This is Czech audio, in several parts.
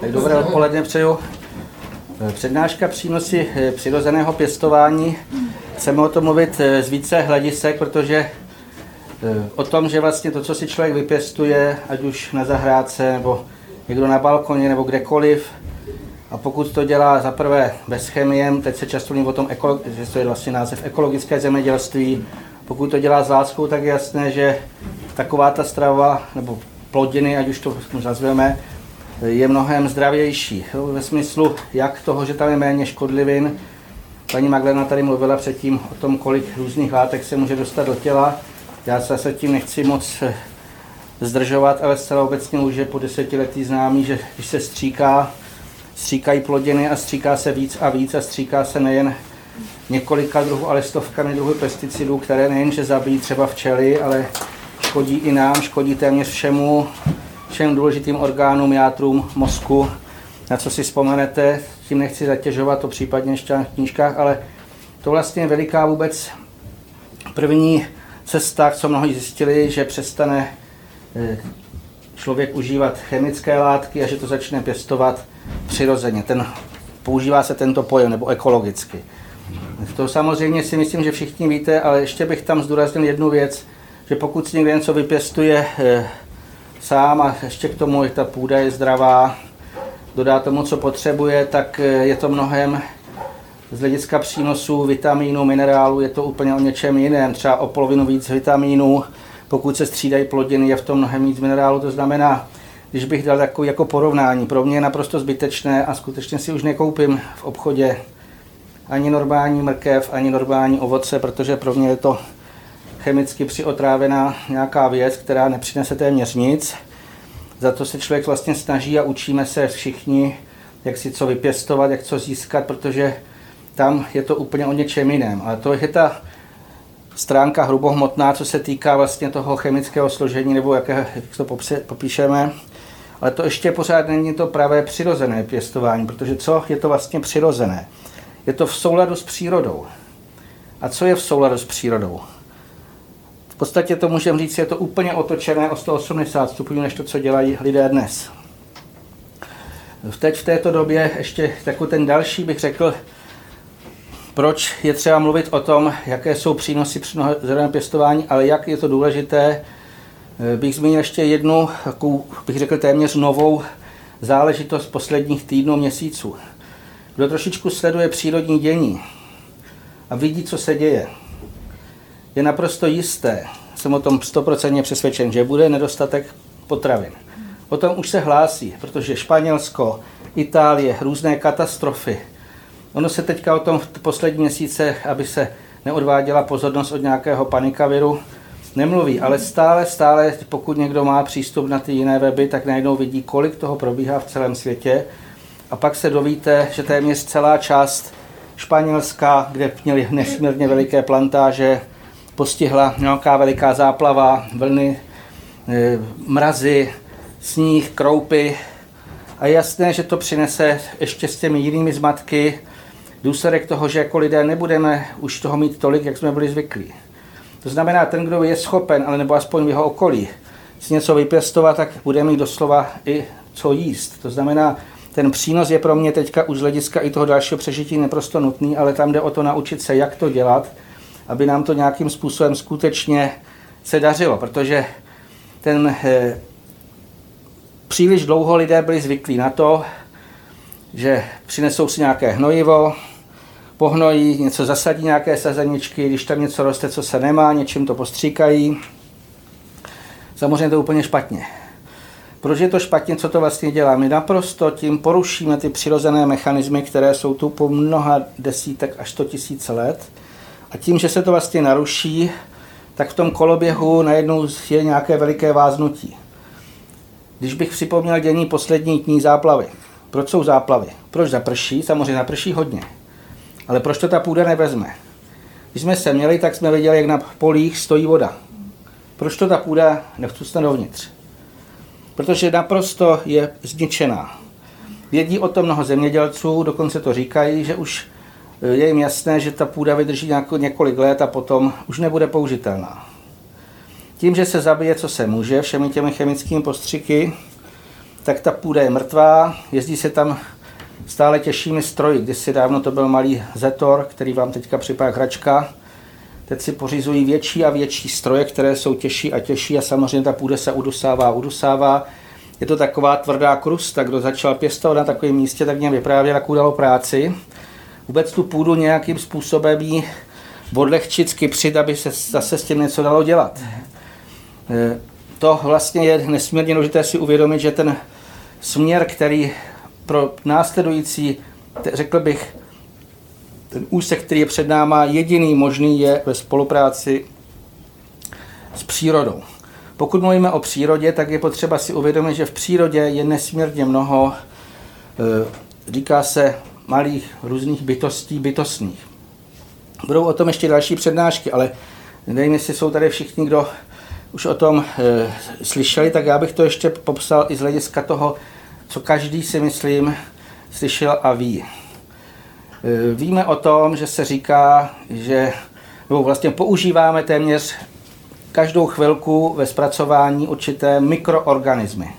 Tak dobré odpoledne přeju. Přednáška přínosy eh, přirozeného pěstování. Chceme o tom mluvit eh, z více hledisek, protože eh, o tom, že vlastně to, co si člověk vypěstuje, ať už na zahrádce, nebo někdo na balkoně, nebo kdekoliv, a pokud to dělá za prvé bez chemie, teď se často mluví o tom, že to je vlastně název ekologické zemědělství, pokud to dělá s láskou, tak je jasné, že taková ta strava, nebo plodiny, ať už to nazveme, je mnohem zdravější. Ve smyslu jak toho, že tam je méně škodlivin. Paní Magdalena tady mluvila předtím o tom, kolik různých látek se může dostat do těla. Já se se tím nechci moc eh, zdržovat, ale zcela obecně už je po desetiletí známý, že když se stříká, stříkají plodiny a stříká se víc a víc a stříká se nejen několika druhů, ale stovkami druhů pesticidů, které nejenže zabíjí třeba včely, ale škodí i nám, škodí téměř všemu, všem důležitým orgánům, játrům, mozku, na co si vzpomenete, tím nechci zatěžovat to případně ještě v knížkách, ale to vlastně je veliká vůbec první cesta, co mnohí zjistili, že přestane eh, člověk užívat chemické látky a že to začne pěstovat přirozeně. Ten, používá se tento pojem, nebo ekologicky. To samozřejmě si myslím, že všichni víte, ale ještě bych tam zdůraznil jednu věc, že pokud si někdo něco vypěstuje eh, sám a ještě k tomu ta půda je zdravá, dodá tomu, co potřebuje, tak eh, je to mnohem z hlediska přínosů vitamínů, minerálů, je to úplně o něčem jiném, třeba o polovinu víc vitamínů, pokud se střídají plodiny, je v tom mnohem víc minerálů, to znamená, když bych dal takový jako porovnání, pro mě je naprosto zbytečné a skutečně si už nekoupím v obchodě ani normální mrkev, ani normální ovoce, protože pro mě je to chemicky přiotrávená nějaká věc, která nepřinese téměř nic. Za to se člověk vlastně snaží a učíme se všichni, jak si co vypěstovat, jak co získat, protože tam je to úplně o něčem jiném. Ale to je ta stránka hrubohmotná, co se týká vlastně toho chemického složení, nebo jak, jak to popíšeme. Ale to ještě pořád není to pravé přirozené pěstování, protože co je to vlastně přirozené? Je to v souladu s přírodou. A co je v souladu s přírodou? Podstatě to můžeme říct, je to úplně otočené o 180 stupňů, než to, co dělají lidé dnes. Teď v této době ještě takový ten další bych řekl, proč je třeba mluvit o tom, jaké jsou přínosy při zeleného pěstování, ale jak je to důležité, bych zmínil ještě jednu, takovou, bych řekl téměř novou záležitost posledních týdnů, měsíců. Kdo trošičku sleduje přírodní dění a vidí, co se děje, je naprosto jisté, jsem o tom stoprocentně přesvědčen, že bude nedostatek potravin. O tom už se hlásí, protože Španělsko, Itálie, různé katastrofy. Ono se teďka o tom v poslední měsíce, aby se neodváděla pozornost od nějakého panikaviru, nemluví, ale stále, stále, pokud někdo má přístup na ty jiné weby, tak najednou vidí, kolik toho probíhá v celém světě. A pak se dovíte, že téměř celá část Španělska, kde měli nesmírně veliké plantáže, postihla nějaká veliká záplava, vlny, e, mrazy, sníh, kroupy. A je jasné, že to přinese ještě s těmi jinými zmatky důsledek toho, že jako lidé nebudeme už toho mít tolik, jak jsme byli zvyklí. To znamená, ten, kdo je schopen, ale nebo aspoň v jeho okolí, si něco vypěstovat, tak bude mít doslova i co jíst. To znamená, ten přínos je pro mě teďka už z hlediska i toho dalšího přežití neprosto nutný, ale tam jde o to naučit se, jak to dělat, aby nám to nějakým způsobem skutečně se dařilo, protože ten eh, příliš dlouho lidé byli zvyklí na to, že přinesou si nějaké hnojivo, pohnojí, něco zasadí, nějaké sazeničky, když tam něco roste, co se nemá, něčím to postříkají. Samozřejmě to je úplně špatně. Proč je to špatně, co to vlastně dělá? My naprosto tím porušíme ty přirozené mechanismy, které jsou tu po mnoha desítek až sto tisíc let a tím, že se to vlastně naruší, tak v tom koloběhu najednou je nějaké veliké váznutí. Když bych připomněl dění poslední dní záplavy. Proč jsou záplavy? Proč zaprší? Samozřejmě zaprší hodně. Ale proč to ta půda nevezme? Když jsme se měli, tak jsme viděli, jak na polích stojí voda. Proč to ta půda nevcustne dovnitř? Protože naprosto je zničená. Vědí o tom mnoho zemědělců, dokonce to říkají, že už je jim jasné, že ta půda vydrží několik let a potom už nebude použitelná. Tím, že se zabije, co se může, všemi těmi chemickými postřiky, tak ta půda je mrtvá, jezdí se tam stále těžšími stroji. Kdysi dávno to byl malý Zetor, který vám teďka připadá hračka. Teď si pořizují větší a větší stroje, které jsou těžší a těžší a samozřejmě ta půda se udusává, udusává. Je to taková tvrdá krusta, kdo začal pěstovat na takovém místě, tak mě vyprávěl, jak udalo práci. Vůbec tu půdu nějakým způsobem jí odlehčit, skypřit, aby se zase s tím něco dalo dělat. E, to vlastně je nesmírně důležité si uvědomit, že ten směr, který pro následující, řekl bych, ten úsek, který je před náma, jediný možný je ve spolupráci s přírodou. Pokud mluvíme o přírodě, tak je potřeba si uvědomit, že v přírodě je nesmírně mnoho, e, říká se, malých různých bytostí bytostných. Budou o tom ještě další přednášky, ale nevím, jestli jsou tady všichni, kdo už o tom e, slyšeli, tak já bych to ještě popsal i z hlediska toho, co každý si myslím slyšel a ví. E, víme o tom, že se říká, že nebo vlastně používáme téměř každou chvilku ve zpracování určité mikroorganismy.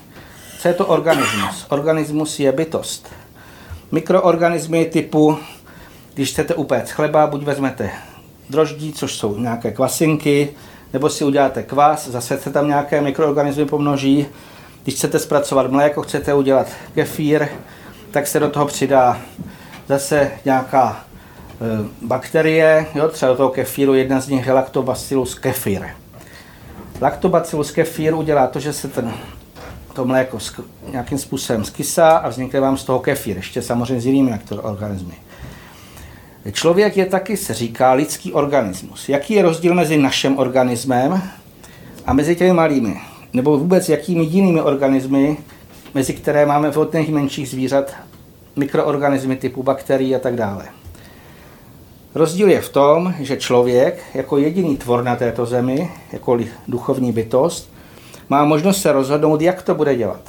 Co je to organismus? Organismus je bytost. Mikroorganismy typu, když chcete upéct chleba, buď vezmete droždí, což jsou nějaké kvasinky, nebo si uděláte kvas, zase se tam nějaké mikroorganismy pomnoží. Když chcete zpracovat mléko, chcete udělat kefír, tak se do toho přidá zase nějaká e, bakterie, jo, třeba do toho kefíru, jedna z nich je Lactobacillus kefir. Lactobacillus kefir udělá to, že se ten, to mléko nějakým způsobem skysá a vznikne vám z toho kefír, ještě samozřejmě s jinými organismy. Člověk je taky, se říká, lidský organismus. Jaký je rozdíl mezi naším organismem a mezi těmi malými? Nebo vůbec jakými jinými organismy, mezi které máme v od menších zvířat mikroorganismy typu bakterií a tak dále. Rozdíl je v tom, že člověk jako jediný tvor na této zemi, jako duchovní bytost, má možnost se rozhodnout, jak to bude dělat.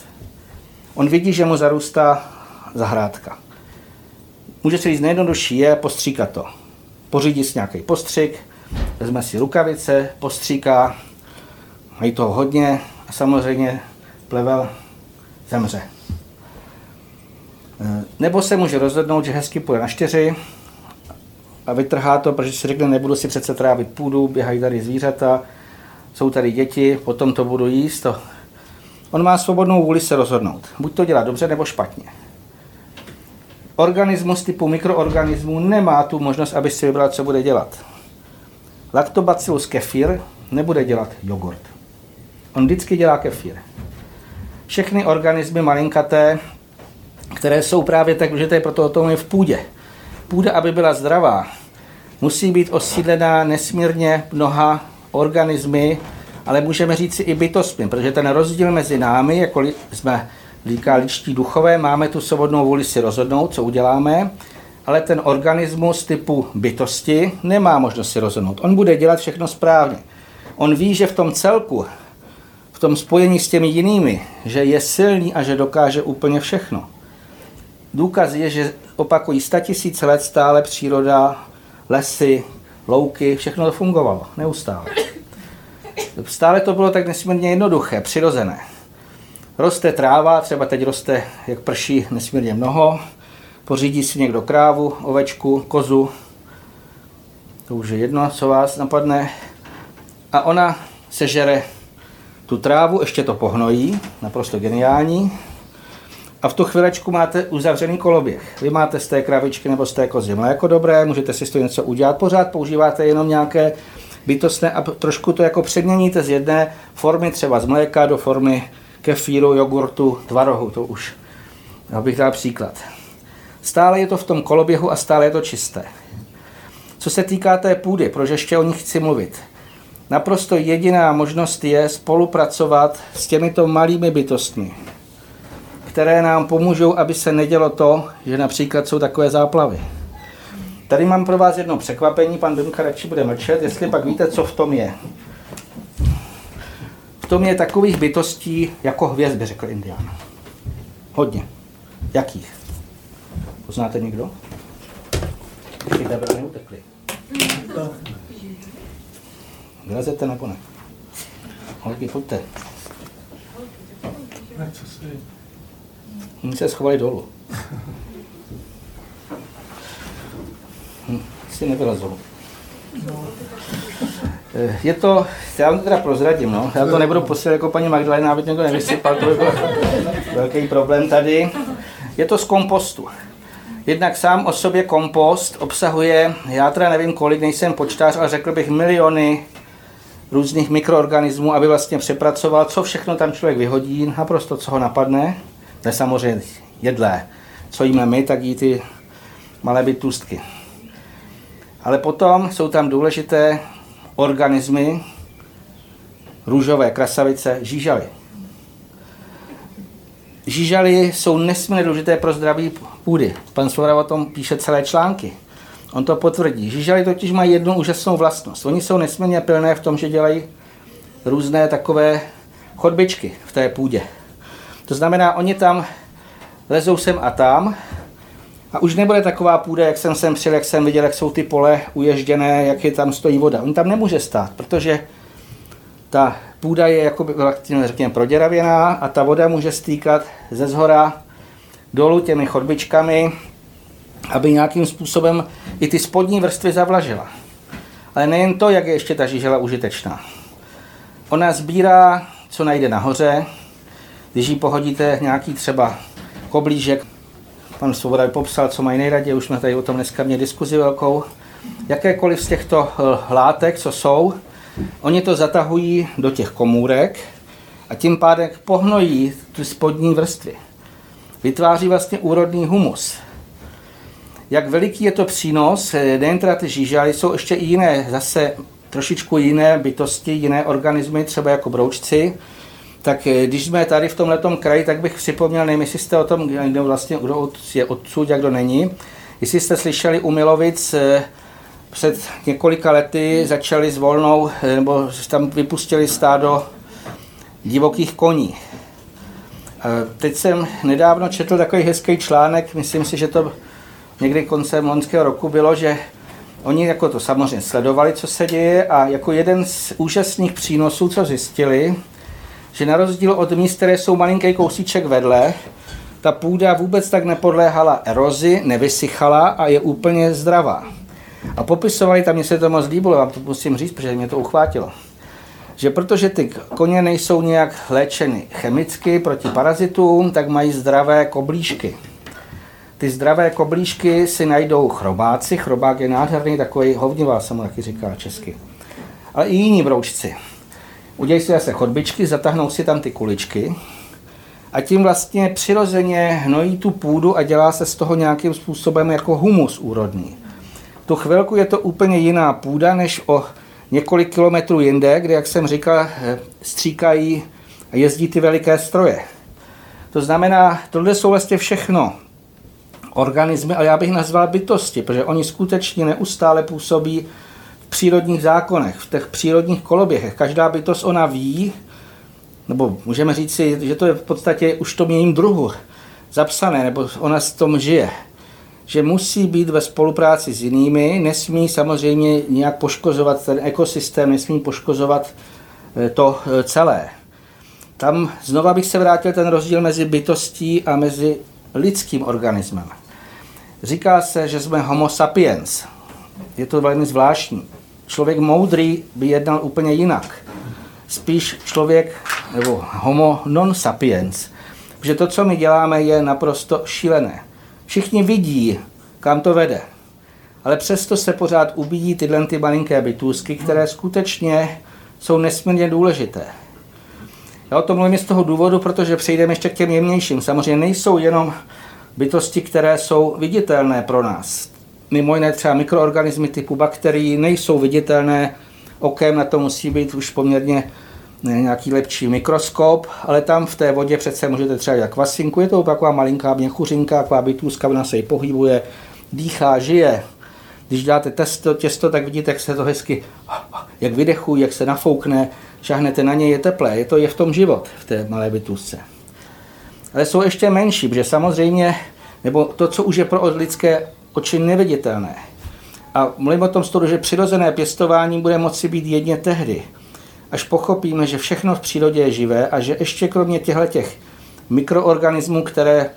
On vidí, že mu zarůstá zahrádka. Může se říct, nejjednodušší je postříkat to. Pořídí si nějaký postřik, vezme si rukavice, postříká, mají toho hodně a samozřejmě plevel zemře. E, nebo se může rozhodnout, že hezky půjde na čtyři a vytrhá to, protože si řekne, nebudu si přece trávit půdu, běhají tady zvířata, jsou tady děti, potom to budu jíst. To. On má svobodnou vůli se rozhodnout. Buď to dělá dobře, nebo špatně organismus typu mikroorganismů nemá tu možnost, aby si vybral, co bude dělat. Lactobacillus kefir nebude dělat jogurt. On vždycky dělá kefir. Všechny organismy malinkaté, které jsou právě tak důležité, proto o tom je v půdě. Půda, aby byla zdravá, musí být osídlená nesmírně mnoha organismy, ale můžeme říct si i bytostmi, protože ten rozdíl mezi námi, jako jsme říká ličtí duchové, máme tu svobodnou vůli si rozhodnout, co uděláme, ale ten organismus typu bytosti nemá možnost si rozhodnout. On bude dělat všechno správně. On ví, že v tom celku, v tom spojení s těmi jinými, že je silný a že dokáže úplně všechno. Důkaz je, že opakují 100 tisíc let stále příroda, lesy, louky, všechno to fungovalo, neustále. Stále to bylo tak nesmírně jednoduché, přirozené. Roste tráva, třeba teď roste, jak prší, nesmírně mnoho. Pořídí si někdo krávu, ovečku, kozu. To už je jedno, co vás napadne. A ona sežere tu trávu, ještě to pohnojí, naprosto geniální. A v tu chvilečku máte uzavřený koloběh. Vy máte z té kravičky nebo z té kozy mléko dobré, můžete si toho něco udělat, pořád používáte jenom nějaké bytostné a trošku to jako předměníte z jedné formy třeba z mléka do formy kefíru, jogurtu, tvarohu, to už bych dal příklad. Stále je to v tom koloběhu a stále je to čisté. Co se týká té půdy, proč ještě o ní chci mluvit. Naprosto jediná možnost je spolupracovat s těmito malými bytostmi, které nám pomůžou, aby se nedělo to, že například jsou takové záplavy. Tady mám pro vás jedno překvapení, pan Bimka radši bude mlčet, jestli pak víte, co v tom je. V tom je takových bytostí jako hvězd, by řekl Indián. Hodně. Jakých? Poznáte někdo? Ty debra neutekli. Vylezete nebo ne? Holky, pojďte. Oni se schovali dolů. Hm, si nevylezou. Eh, je to, já vám to teda prozradím, no. Já to nebudu posílat jako paní Magdalena, aby někdo nevysypal, to by byl velký problém tady. Je to z kompostu. Jednak sám o sobě kompost obsahuje, já teda nevím kolik, nejsem počtář, ale řekl bych miliony různých mikroorganismů, aby vlastně přepracoval, co všechno tam člověk vyhodí, naprosto co ho napadne. To je samozřejmě jedlé. Co jíme my, tak jí ty malé bytůstky. Ale potom jsou tam důležité organismy, růžové krasavice, žížaly. Žížaly jsou nesmírně důležité pro zdraví půdy. Pan Svoboda o tom píše celé články. On to potvrdí. Žížaly totiž mají jednu úžasnou vlastnost. Oni jsou nesmírně pilné v tom, že dělají různé takové chodbičky v té půdě. To znamená, oni tam lezou sem a tam a už nebude taková půda, jak jsem sem přijel, jak jsem viděl, jak jsou ty pole uježděné, jak je tam stojí voda. On tam nemůže stát, protože ta půda je jako řekněme, proděravěná a ta voda může stýkat ze zhora dolů těmi chodbičkami, aby nějakým způsobem i ty spodní vrstvy zavlažila. Ale nejen to, jak je ještě ta žížela užitečná. Ona sbírá, co najde nahoře, když ji pohodíte nějaký třeba koblížek, pan Svoboda popsal, co mají nejraději, už jsme tady o tom dneska měli diskuzi velkou, jakékoliv z těchto eh, látek, co jsou, oni to zatahují do těch komůrek a tím pádem pohnojí tu spodní vrstvy. Vytváří vlastně úrodný humus. Jak veliký je to přínos, eh, nejen teda ty žížaly, jsou ještě i jiné, zase trošičku jiné bytosti, jiné organismy, třeba jako broučci, tak eh, když jsme tady v tomhle kraji, tak bych připomněl, nevím, jestli jste o tom, kdo vlastně kdo je odsud a kdo není, jestli jste slyšeli u Milovic, eh, před několika lety začali s volnou, eh, nebo tam vypustili stádo divokých koní. Teď jsem nedávno četl takový hezký článek, myslím si, že to někdy koncem loňského roku bylo, že oni jako to samozřejmě sledovali, co se děje a jako jeden z úžasných přínosů, co zjistili, že na rozdíl od míst, které jsou malinký kousíček vedle, ta půda vůbec tak nepodléhala erozi, nevysychala a je úplně zdravá. A popisovali tam, mně se to moc líbilo, vám to musím říct, protože mě to uchvátilo. Že protože ty koně nejsou nějak léčeny chemicky proti parazitům, tak mají zdravé koblížky. Ty zdravé koblížky si najdou chrobáci, chrobák je nádherný, takový hovnivá se mu taky říká česky. Ale i jiní broučci udělají si zase chodbičky, zatáhnou si tam ty kuličky a tím vlastně přirozeně hnojí tu půdu a dělá se z toho nějakým způsobem jako humus úrodný. Tu chvilku je to úplně jiná půda, než o několik kilometrů jinde, kde, jak jsem říkal, stříkají a jezdí ty veliké stroje. To znamená, tohle jsou vlastně všechno organismy, ale já bych nazval bytosti, protože oni skutečně neustále působí přírodních zákonech, v těch přírodních koloběhech. Každá bytost ona ví, nebo můžeme říct si, že to je v podstatě už tom jejím druhu zapsané, nebo ona s tom žije. Že musí být ve spolupráci s jinými, nesmí samozřejmě nějak poškozovat ten ekosystém, nesmí poškozovat eh, to eh, celé. Tam znova bych se vrátil ten rozdíl mezi bytostí a mezi lidským organismem. Říká se, že jsme homo sapiens. Je to velmi zvláštní. Člověk moudrý by jednal úplně jinak. Spíš člověk, nebo homo non sapiens. Protože to, co my děláme, je naprosto šílené. Všichni vidí, kam to vede. Ale přesto se pořád ubíjí tyhle ty malinké bytůzky, které skutečně jsou nesmírně důležité. Já o tom mluvím z toho důvodu, protože přejdeme ještě k těm jemnějším. Samozřejmě nejsou jenom bytosti, které jsou viditelné pro nás mimo jiné třeba mikroorganismy typu bakterií nejsou viditelné okem, na to musí být už poměrně nějaký lepší mikroskop, ale tam v té vodě přece můžete třeba dělat kvasinku, je to taková malinká měchuřinka, taková bytůzka, ona se jí pohybuje, dýchá, žije. Když děláte testo, těsto, tak vidíte, jak se to hezky, jak vydechují, jak se nafoukne, šahnete na něj, je teplé, je to je v tom život, v té malé bytůzce. Ale jsou ještě menší, protože samozřejmě, nebo to, co už je pro lidské oči neviditelné. A mluvím o tom studu, že přirozené pěstování bude moci být jedně tehdy, až pochopíme, že všechno v přírodě je živé a že ještě kromě těchto těch mikroorganismů, které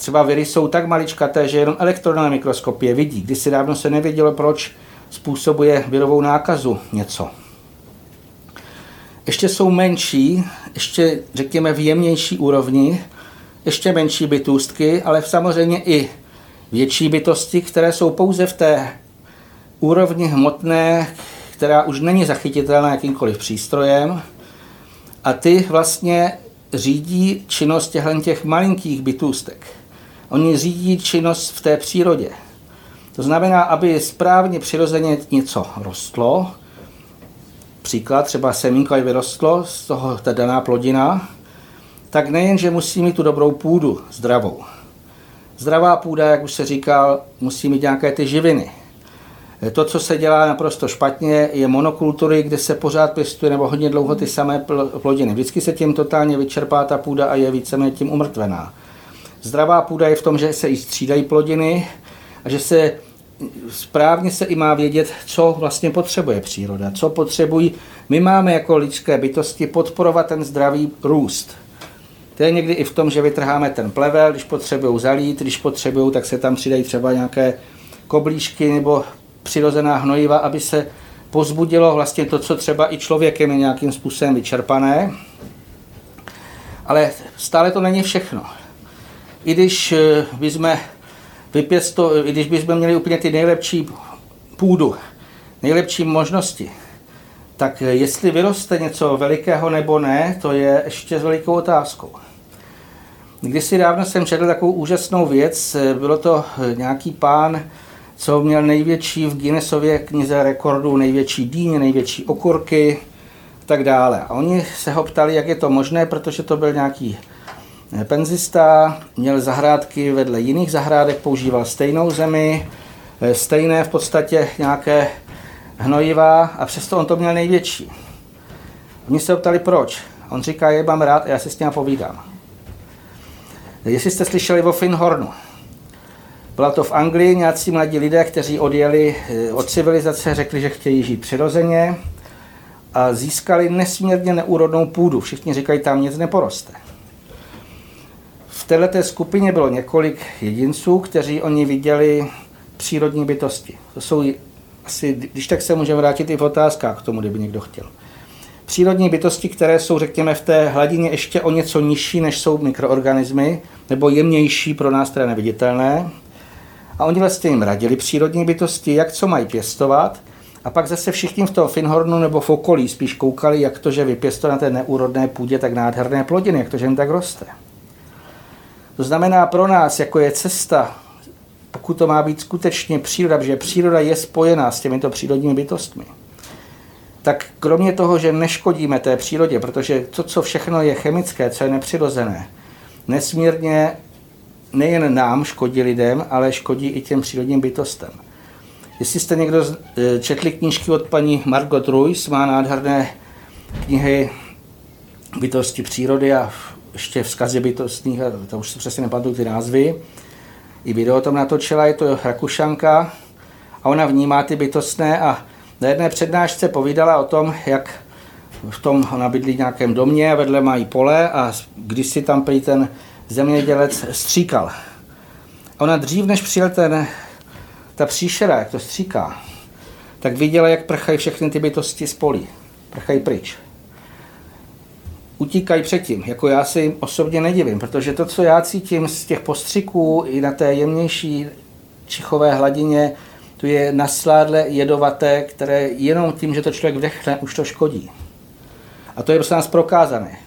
Třeba viry jsou tak maličkaté, že jenom elektronové mikroskopie vidí. Kdysi dávno se nevědělo, proč způsobuje virovou nákazu něco. Ještě jsou menší, ještě řekněme v jemnější úrovni, ještě menší bytůstky, ale samozřejmě i větší bytosti, které jsou pouze v té úrovni hmotné, která už není zachytitelná jakýmkoliv přístrojem. A ty vlastně řídí činnost těchto těch malinkých bytůstek. Oni řídí činnost v té přírodě. To znamená, aby správně přirozeně něco rostlo, příklad, třeba semínko vyrostlo z toho ta daná plodina, tak nejen, že musí mít tu dobrou půdu, zdravou. Zdravá půda, jak už se říkal, musí mít nějaké ty živiny. To, co se dělá naprosto špatně, je monokultury, kde se pořád pěstuje nebo hodně dlouho ty samé plodiny. Vždycky se tím totálně vyčerpá ta půda a je víceméně tím umrtvená. Zdravá půda je v tom, že se i střídají plodiny a že se správně se i má vědět, co vlastně potřebuje příroda, co potřebují. My máme jako lidské bytosti podporovat ten zdravý růst. To je někdy i v tom, že vytrháme ten plevel, když potřebují zalít, když potřebují, tak se tam přidají třeba nějaké koblížky nebo přirozená hnojiva, aby se pozbudilo vlastně to, co třeba i člověkem je nějakým způsobem vyčerpané. Ale stále to není všechno. I když eh, bychom vypěsto, i když bychom měli úplně ty nejlepší půdu, nejlepší možnosti, tak jestli vyroste něco velikého nebo ne, to je ještě s velikou otázkou. Kdysi dávno jsem četl takovou úžasnou věc, bylo to nějaký pán, co měl největší v Guinnessově knize rekordů, největší dýně, největší okurky a tak dále. A oni se ho ptali, jak je to možné, protože to byl nějaký penzista, měl zahrádky vedle jiných zahrádek, používal stejnou zemi, stejné v podstatě nějaké hnojiva a přesto on to měl největší. Oni se ptali proč. On říká, je mám rád a já si s ním povídám. Jestli jste slyšeli o Finhornu, byla to v Anglii nějací mladí lidé, kteří odjeli eh, od civilizace, řekli, že chtějí žít přirozeně a získali nesmírně neúrodnou půdu. Všichni říkají, tam nic neporoste. V této skupině bylo několik jedinců, kteří oni viděli přírodní bytosti. To jsou asi, když tak se můžeme vrátit i v otázkách k tomu, kdyby někdo chtěl. Přírodní bytosti, které jsou, řekněme, v té hladině ještě o něco nižší, než jsou mikroorganismy, nebo jemnější pro nás teda neviditelné, a oni vlastně jim radili přírodní bytosti, jak co mají pěstovat. A pak zase všichni v tom Finhornu nebo v okolí spíš koukali, jak to, že vypěstuje na té neúrodné půdě tak nádherné plodiny, jak to, že jim tak roste. To znamená pro nás, jako je cesta, pokud to má být skutečně příroda, protože příroda je spojená s těmito přírodními bytostmi, tak kromě toho, že neškodíme té přírodě, protože to, co všechno je chemické, co je nepřirozené, nesmírně nejen nám škodí lidem, ale škodí i těm přírodním bytostem. Jestli jste někdo e, četli knížky od paní Margot Ruiz, má nádherné knihy bytosti přírody a ještě vzkazy bytostních, to už si přesně nepamatuju ty názvy. I video o tom natočila, je to Rakušanka a ona vnímá ty bytostné a na jedné přednášce povídala o tom, jak v tom ona bydlí nějakém domě a vedle mají pole a když si tam prý ten zemědělec stříkal. Ona dřív, než přijel ten, ta příšera, jak to stříká, tak viděla, jak prchají všechny ty bytosti z polí. Prchají pryč. Utíkají předtím. Jako já si jim osobně nedivím, protože to, co já cítím z těch postřiků i na té jemnější čichové hladině, tu je nasládle jedovaté, které jenom tím, že to člověk vdechne, už to škodí. A to je prostě nás prokázané.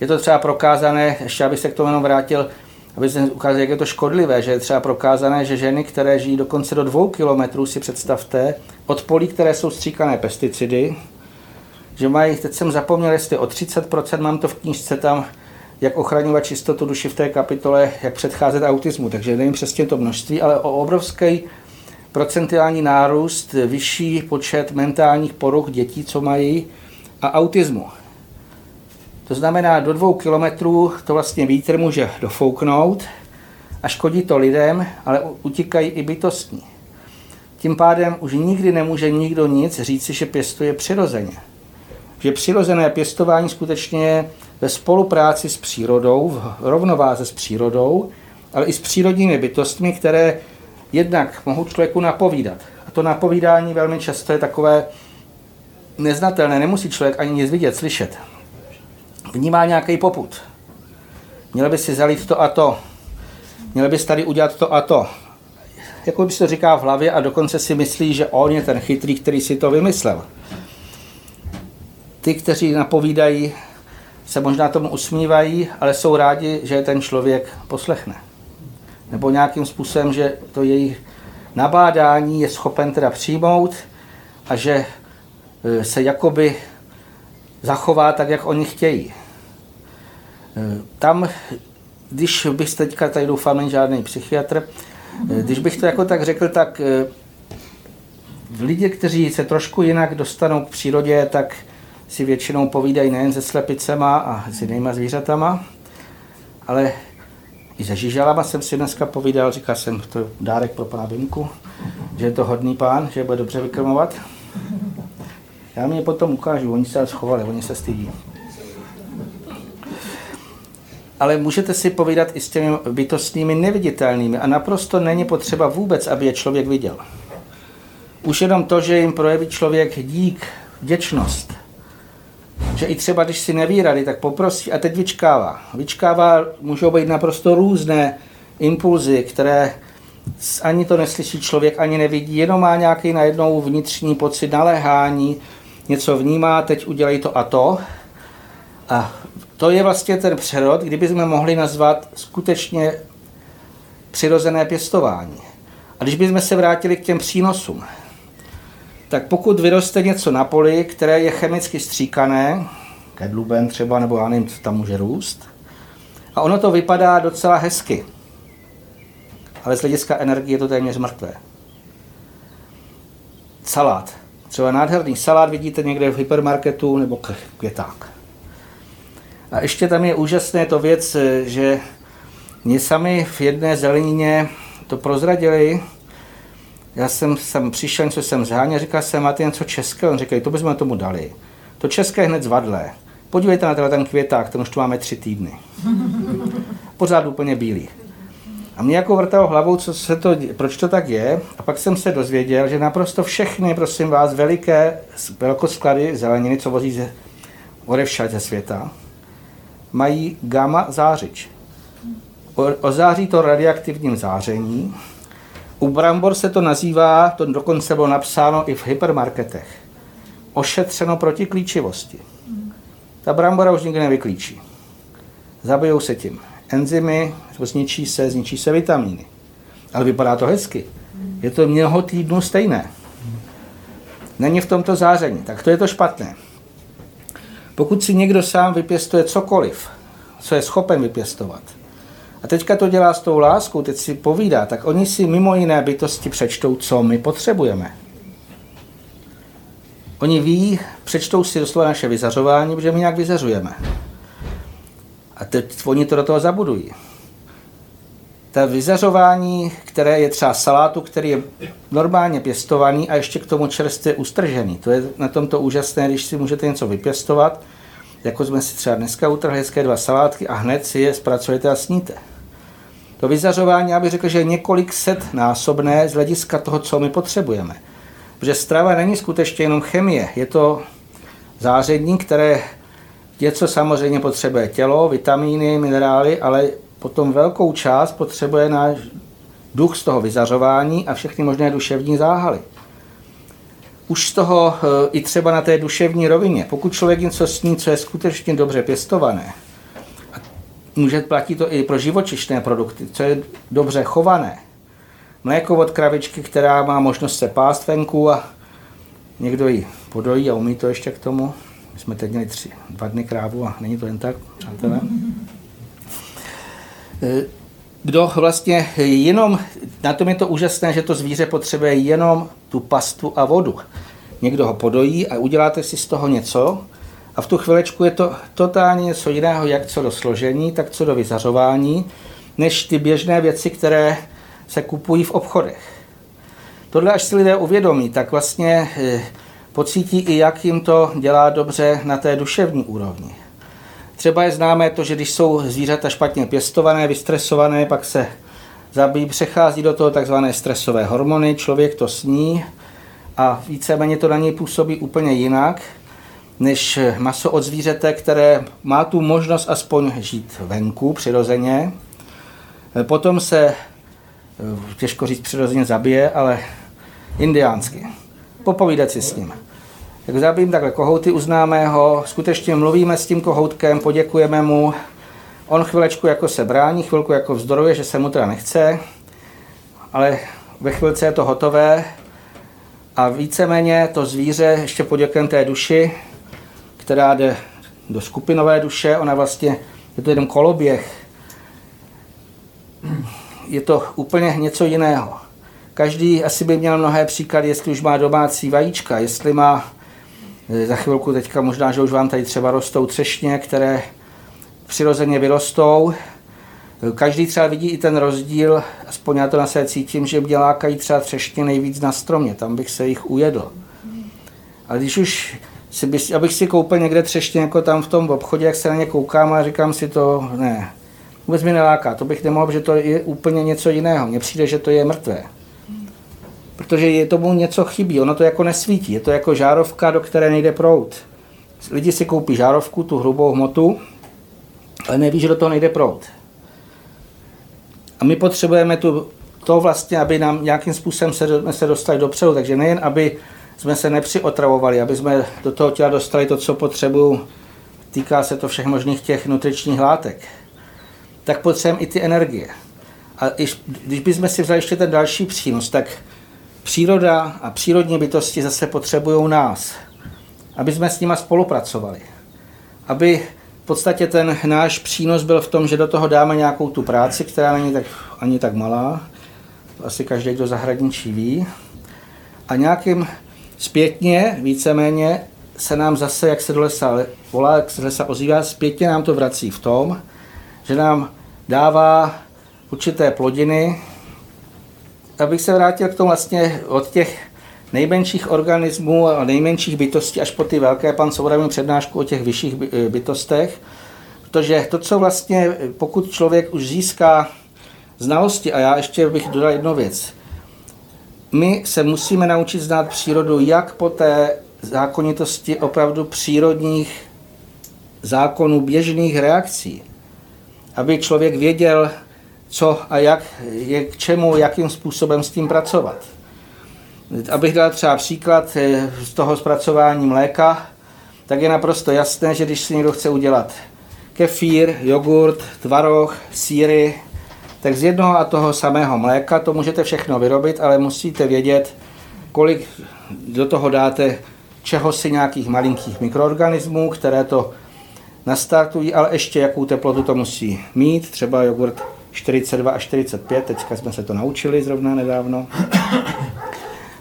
Je to třeba prokázané, ještě abych se k tomu jenom vrátil, aby se ukázal, jak je to škodlivé, že je třeba prokázané, že ženy, které žijí dokonce do dvou kilometrů, si představte, od polí, které jsou stříkané pesticidy, že mají, teď jsem zapomněl, jestli o 30%, mám to v knížce tam, jak ochraňovat čistotu duši v té kapitole, jak předcházet autismu. Takže nevím přesně to množství, ale o obrovský procentuální nárůst, vyšší počet mentálních poruch dětí, co mají, a autismu. To znamená, do dvou kilometrů to vlastně vítr může dofouknout a škodí to lidem, ale utíkají i bytostní. Tím pádem už nikdy nemůže nikdo nic říci, že pěstuje přirozeně. Že přirozené pěstování skutečně je ve spolupráci s přírodou, v rovnováze s přírodou ale i s přírodními bytostmi, které jednak mohou člověku napovídat. A to napovídání velmi často je takové neznatelné, nemusí člověk ani nic vidět, slyšet. Vnímá nějaký poput. Měl by si zalít to a to. Měl bys tady udělat to a to. Jako by se to říká v hlavě a dokonce si myslí, že on je ten chytrý, který si to vymyslel. Ty, kteří napovídají, se možná tomu usmívají, ale jsou rádi, že ten člověk poslechne. Nebo nějakým způsobem, že to jejich nabádání je schopen teda přijmout a že e, se jakoby zachová tak, jak oni chtějí. E, tam, když bych teďka, tady doufám, není žádný psychiatr, e, když bych to jako tak řekl, tak lidi, kteří se trošku jinak dostanou k přírodě, tak si většinou povídají nejen se slepicema a s jinýma zvířatama, ale i se žižalama jsem si dneska povídal, říkal jsem, to je dárek pro pana Bimku, že je to hodný pán, že bude dobře vykrmovat. Já mi je potom ukážu, oni se schovali, oni se stydí. Ale můžete si povídat i s těmi bytostnými neviditelnými a naprosto není potřeba vůbec, aby je člověk viděl. Už jenom to, že jim projeví člověk dík, vděčnost, že i třeba, když si neví rady, tak poprosí a teď vyčkává. Vyčkává, můžou být naprosto různé impulzy, které ani to neslyší člověk, ani nevidí, jenom má nějaký najednou vnitřní pocit naléhání, něco vnímá, teď udělají to a to. A to je vlastně ten přerod, kdyby jsme mohli nazvat skutečně přirozené pěstování. A když bychom se vrátili k těm přínosům, tak pokud vyroste něco na poli, které je chemicky stříkané, kedluben třeba, nebo já nevím, co tam může růst, a ono to vypadá docela hezky, ale z hlediska energie je to téměř mrtvé. Salát. Třeba nádherný salát vidíte někde v hypermarketu nebo květák. A ještě tam je úžasné to věc, že mě sami v jedné zelenině to prozradili, já jsem sem přišel, něco jsem zháněl, říkal jsem, máte něco českého? On říkal, to bychom tomu dali. To české je hned zvadlé. Podívejte na ten květák, ten už tu máme tři týdny. Pořád úplně bílý. A mě jako vrtalo hlavou, co se to, proč to tak je. A pak jsem se dozvěděl, že naprosto všechny, prosím vás, veliké velkosklady zeleniny, co vozí ze, odevšad ze světa, mají gamma zářič. O, ozáří to radioaktivním záření, u brambor se to nazývá, to dokonce bylo napsáno i v hypermarketech, ošetřeno proti klíčivosti. Ta brambora už nikdy nevyklíčí. Zabijou se tím enzymy, zničí se, zničí se vitamíny. Ale vypadá to hezky. Je to mnoho týdnů stejné. Není v tomto záření, tak to je to špatné. Pokud si někdo sám vypěstuje cokoliv, co je schopen vypěstovat, a teďka to dělá s tou láskou, teď si povídá, tak oni si mimo jiné bytosti přečtou, co my potřebujeme. Oni ví, přečtou si doslova naše vyzařování, protože my nějak vyzařujeme. A teď oni to do toho zabudují. Ta vyzařování, které je třeba salátu, který je normálně pěstovaný a ještě k tomu čerstvě ustržený. To je na tomto úžasné, když si můžete něco vypěstovat, jako jsme si třeba dneska utrhli hezké dva salátky a hned si je zpracujete a sníte. To vyzařování, já bych řekl, že je několik set násobné z hlediska toho, co my potřebujeme. Protože strava není skutečně jenom chemie, je to záření, které něco samozřejmě potřebuje tělo, vitamíny, minerály, ale potom velkou část potřebuje náš duch z toho vyzařování a všechny možné duševní záhaly. Už z toho eh, i třeba na té duševní rovině, pokud člověk něco sní, co je skutečně dobře pěstované, může platit to i pro živočišné produkty, co je dobře chované. Mléko od kravičky, která má možnost se pást venku a někdo ji podojí a umí to ještě k tomu. My jsme teď měli tři, dva dny krávu a není to jen tak, přátelé. E, kdo vlastně jenom, na tom je to úžasné, že to zvíře potřebuje jenom tu pastu a vodu. Někdo ho podojí a uděláte si z toho něco, a v tu chvilečku je to totálně něco jiného, jak co do složení, tak co do vyzařování, než ty běžné věci, které se kupují v obchodech. Tohle až si lidé uvědomí, tak vlastně eh, pocítí i, jak jim to dělá dobře na té duševní úrovni. Třeba je známé to, že když jsou zvířata špatně pěstované, vystresované, pak se zabíjí, přechází do toho takzvané stresové hormony, člověk to sní a víceméně to na něj působí úplně jinak, než maso od zvířete, které má tu možnost aspoň žít venku přirozeně. Potom se, těžko říct přirozeně zabije, ale indiánsky. Popovídat si s ním. Tak zabijím takhle kohouty u známého, skutečně mluvíme s tím kohoutkem, poděkujeme mu, on chvilečku jako se brání, chvilku jako vzdoruje, že se mu teda nechce, ale ve chvilce je to hotové a víceméně to zvíře ještě poděkujeme té duši, která jde do skupinové duše, ona vlastně, je to jeden koloběh, je to úplně něco jiného. Každý asi by měl mnohé příklady, jestli už má domácí vajíčka, jestli má Eh, za chvilku teďka možná, že už vám tady třeba rostou třešně, které přirozeně vyrostou. Každý třeba vidí i ten rozdíl, aspoň já to na sebe cítím, že mě lákají třeba třešně nejvíc na stromě, tam bych se jich ujedl. Ale když už si bych, abych si koupil někde třešně jako tam v tom obchodě, jak se na ně koukám a říkám si to, ne, vůbec mi neláká, to bych nemohl, že to je úplně něco jiného. Mně přijde, že to je mrtvé protože je tomu něco chybí, ono to jako nesvítí, je to jako žárovka, do které nejde prout. Lidi si koupí žárovku, tu hrubou hmotu, ale neví, že do toho nejde prout. A my potřebujeme tu, to vlastně, aby nám nějakým způsobem se, se dostali dopředu, takže nejen, aby jsme se nepřiotravovali, aby jsme do toho těla dostali to, co potřebují, týká se to všech možných těch nutričních látek, tak potřebujeme i ty energie. A když bychom si vzali ještě ten další přínos, tak Příroda a přírodní bytosti zase potřebují nás, aby jsme s nimi spolupracovali. Aby v podstatě ten náš přínos byl v tom, že do toho dáme nějakou tu práci, která není tak, ani tak malá, to asi každý, kdo zahradničí ví, a nějakým zpětně, víceméně, se nám zase, jak se do lesa volá, jak se do lesa ozývá, zpětně nám to vrací v tom, že nám dává určité plodiny, abych se vrátil k tomu vlastně od těch nejmenších organismů a nejmenších bytostí až po ty velké, pan Souravým přednášku o těch vyšších eh, bytostech, protože to, co vlastně, pokud člověk už získá znalosti, a já ještě bych dodal jednu věc, my se musíme naučit znát přírodu jak po té zákonitosti opravdu přírodních zákonů běžných reakcí, aby člověk věděl, co a jak je k čemu, jakým způsobem s tím pracovat. Abych dal třeba příklad eh, z toho zpracování mléka, tak je naprosto jasné, že když si někdo chce udělat kefír, jogurt, tvaroh, síry, tak z jednoho a toho samého mléka to můžete všechno vyrobit, ale musíte vědět, kolik do toho dáte čeho si nějakých malinkých mikroorganismů, které to nastartují, ale ještě jakou teplotu to musí mít. Třeba jogurt 42 a 45, teďka jsme se to naučili zrovna nedávno.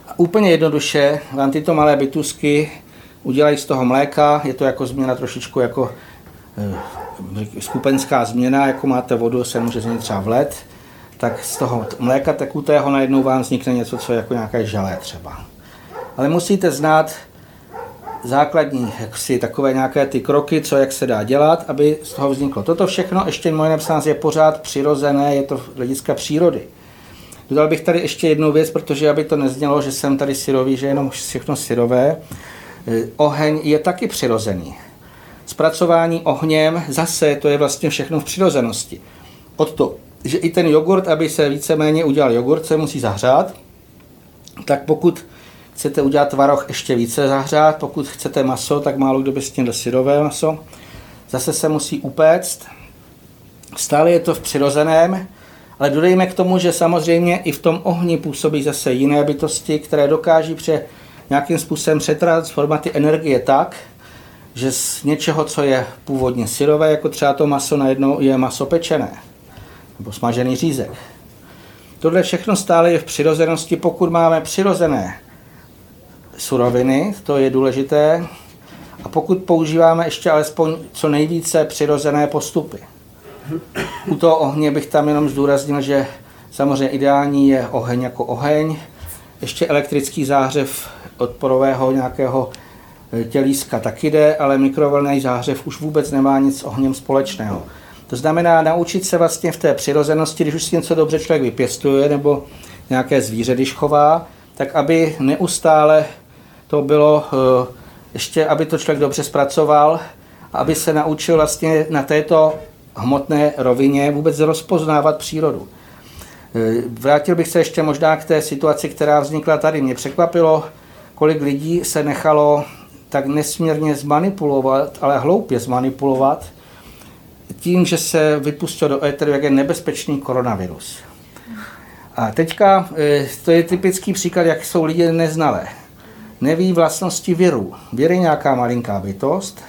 A úplně jednoduše vám tyto malé bytusky udělají z toho mléka, je to jako změna trošičku jako e, skupenská změna, jako máte vodu, se může změnit třeba v led, tak z toho mléka tekutého najednou vám vznikne něco, co je jako nějaké želé třeba. Ale musíte znát základní jaksi, takové nějaké ty kroky, co jak se dá dělat, aby z toho vzniklo. Toto všechno, ještě moje napsáno, je pořád přirozené, je to hlediska přírody. Dodal bych tady ještě jednu věc, protože aby to neznělo, že jsem tady syrový, že jenom všechno syrové. Eh, oheň je taky přirozený. Zpracování ohněm zase to je vlastně všechno v přirozenosti. Od to, že i ten jogurt, aby se víceméně udělal jogurt, se musí zahřát, tak pokud chcete udělat tvaroh ještě více zahřát, pokud chcete maso, tak málo kdo by s tím syrové maso. Zase se musí upéct. Stále je to v přirozeném, ale dodejme k tomu, že samozřejmě i v tom ohni působí zase jiné bytosti, které dokáží pře nějakým způsobem přetransformovat ty energie tak, že z něčeho, co je původně syrové, jako třeba to maso najednou je maso pečené nebo smažený řízek. Tohle všechno stále je v přirozenosti, pokud máme přirozené suroviny, to je důležité. A pokud používáme ještě alespoň co nejvíce přirozené postupy. U toho ohně bych tam jenom zdůraznil, že samozřejmě ideální je oheň jako oheň, ještě elektrický zářev odporového nějakého tělíska taky jde, ale mikrovlnný zářev už vůbec nemá nic s ohněm společného. To znamená naučit se vlastně v té přirozenosti, když už si něco dobře člověk vypěstuje nebo nějaké zvíře, když chová, tak aby neustále to bylo, eh, ještě aby to člověk dobře zpracoval, aby se naučil vlastně na této hmotné rovině vůbec rozpoznávat přírodu. Eh, vrátil bych se ještě možná k té situaci, která vznikla tady. Mě překvapilo, kolik lidí se nechalo tak nesmírně zmanipulovat, ale hloupě zmanipulovat, tím, že se vypustil do éteru, jak je nebezpečný koronavirus. A teďka eh, to je typický příklad, jak jsou lidi neznalé. Neví vlastnosti virů. Věr je nějaká malinká bytost,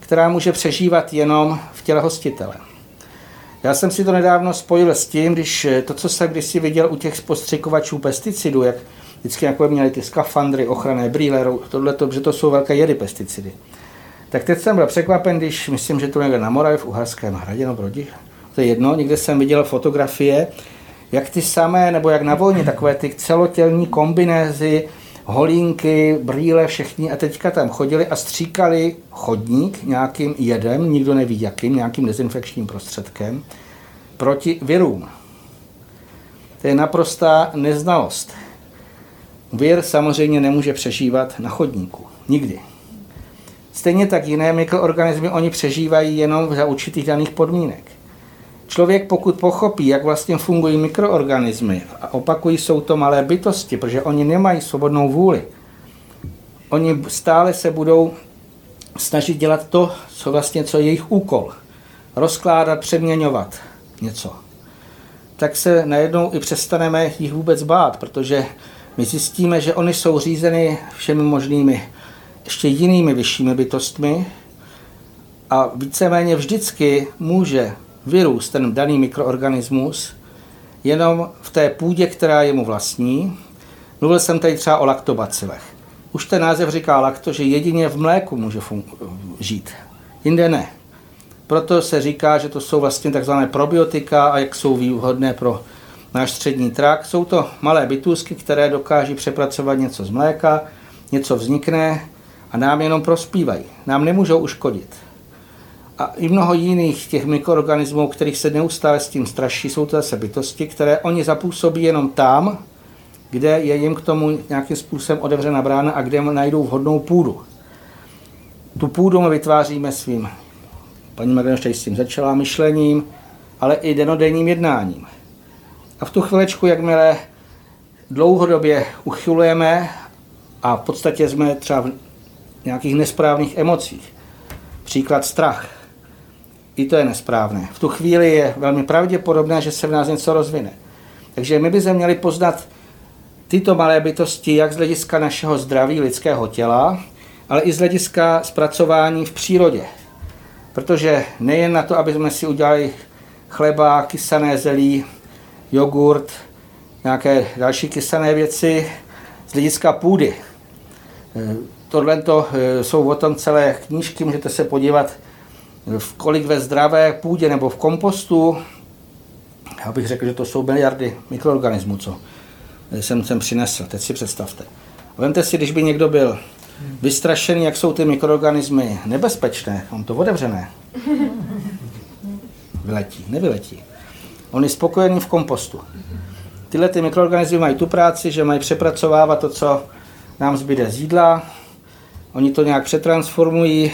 která může přežívat jenom v těle hostitele. Já jsem si to nedávno spojil s tím, když eh, to, co jsem kdysi viděl u těch postřikovačů pesticidů, jak vždycky jako měli ty skafandry, ochranné brýle, tohle, že to jsou velké jedy pesticidy. Tak teď jsem byl překvapen, když myslím, že to někde na Moravě v Uherském hradě, no Brodi, to je jedno, někde jsem viděl fotografie, jak ty samé, nebo jak na vojně, takové ty celotělní kombinézy, holínky, brýle, všechny a teďka tam chodili a stříkali chodník nějakým jedem, nikdo neví jakým, nějakým dezinfekčním prostředkem, proti virům. To je naprostá neznalost. Vir samozřejmě nemůže přežívat na chodníku. Nikdy. Stejně tak jiné mikroorganismy oni přežívají jenom za určitých daných podmínek. Člověk pokud pochopí, jak vlastně fungují mikroorganismy, a opakují, jsou to malé bytosti, protože oni nemají svobodnou vůli, oni stále se budou snažit dělat to, co vlastně co je jejich úkol. Rozkládat, přeměňovat něco. Tak se najednou i přestaneme jich vůbec bát, protože my zjistíme, že oni jsou řízeny všemi možnými ještě jinými vyššími bytostmi a víceméně vždycky může vyrůst ten daný mikroorganismus jenom v té půdě, která je mu vlastní. Mluvil jsem tady třeba o laktobacilech. Už ten název říká lakto, že jedině v mléku může žít, jinde ne. Proto se říká, že to jsou vlastně takzvané probiotika a jak jsou výhodné pro náš střední trakt. Jsou to malé bytůzky, které dokáží přepracovat něco z mléka, něco vznikne a nám jenom prospívají. Nám nemůžou uškodit. A i mnoho jiných těch mikroorganismů, kterých se neustále s tím straší, jsou to zase bytosti, které oni zapůsobí jenom tam, kde je jim k tomu nějakým způsobem otevřena brána a kde najdou vhodnou půdu. Tu půdu my vytváříme svým, paní Magdalena s tím začala, myšlením, ale i denodenním jednáním. A v tu chvilečku, jakmile dlouhodobě uchylujeme a v podstatě jsme třeba v nějakých nesprávných emocích, příklad strach, i to je nesprávné. V tu chvíli je velmi pravděpodobné, že se v nás něco rozvine. Takže my bychom měli poznat tyto malé bytosti jak z hlediska našeho zdraví lidského těla, ale i z hlediska zpracování v přírodě. Protože nejen na to, aby jsme si udělali chleba, kysané zelí, jogurt, nějaké další kysané věci z hlediska půdy. Tohle e, jsou o tom celé knížky, můžete se podívat v kolik ve zdravé půdě nebo v kompostu, já bych řekl, že to jsou miliardy mikroorganismů, co jsem sem přinesl. Teď si představte. Vemte si, když by někdo byl vystrašený, jak jsou ty mikroorganismy nebezpečné, on to otevřené. Vyletí, nevyletí. On je spokojený v kompostu. Tyhle ty mikroorganismy mají tu práci, že mají přepracovávat to, co nám zbyde z jídla, oni to nějak přetransformují,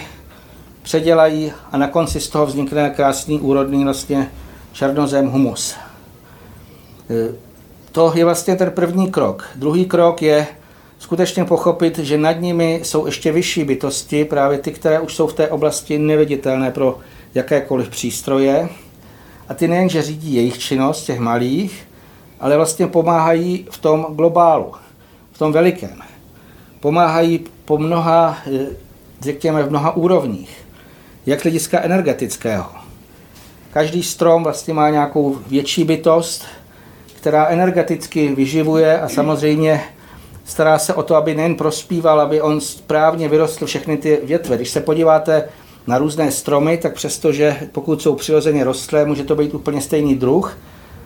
předělají a na konci z toho vznikne krásný úrodný vlastně černozem humus. E, to je vlastně ten první krok. Druhý krok je skutečně pochopit, že nad nimi jsou ještě vyšší bytosti, právě ty, které už jsou v té oblasti neviditelné pro jakékoliv přístroje. A ty nejenže řídí jejich činnost, těch malých, ale vlastně pomáhají v tom globálu, v tom velikém. Pomáhají po mnoha, e, řekněme, v mnoha úrovních jak hlediska energetického. Každý strom vlastně má nějakou větší bytost, která energeticky vyživuje a samozřejmě stará se o to, aby nejen prospíval, aby on správně vyrostl všechny ty větve. Když se podíváte na různé stromy, tak přestože pokud jsou přirozeně rostlé, může to být úplně stejný druh,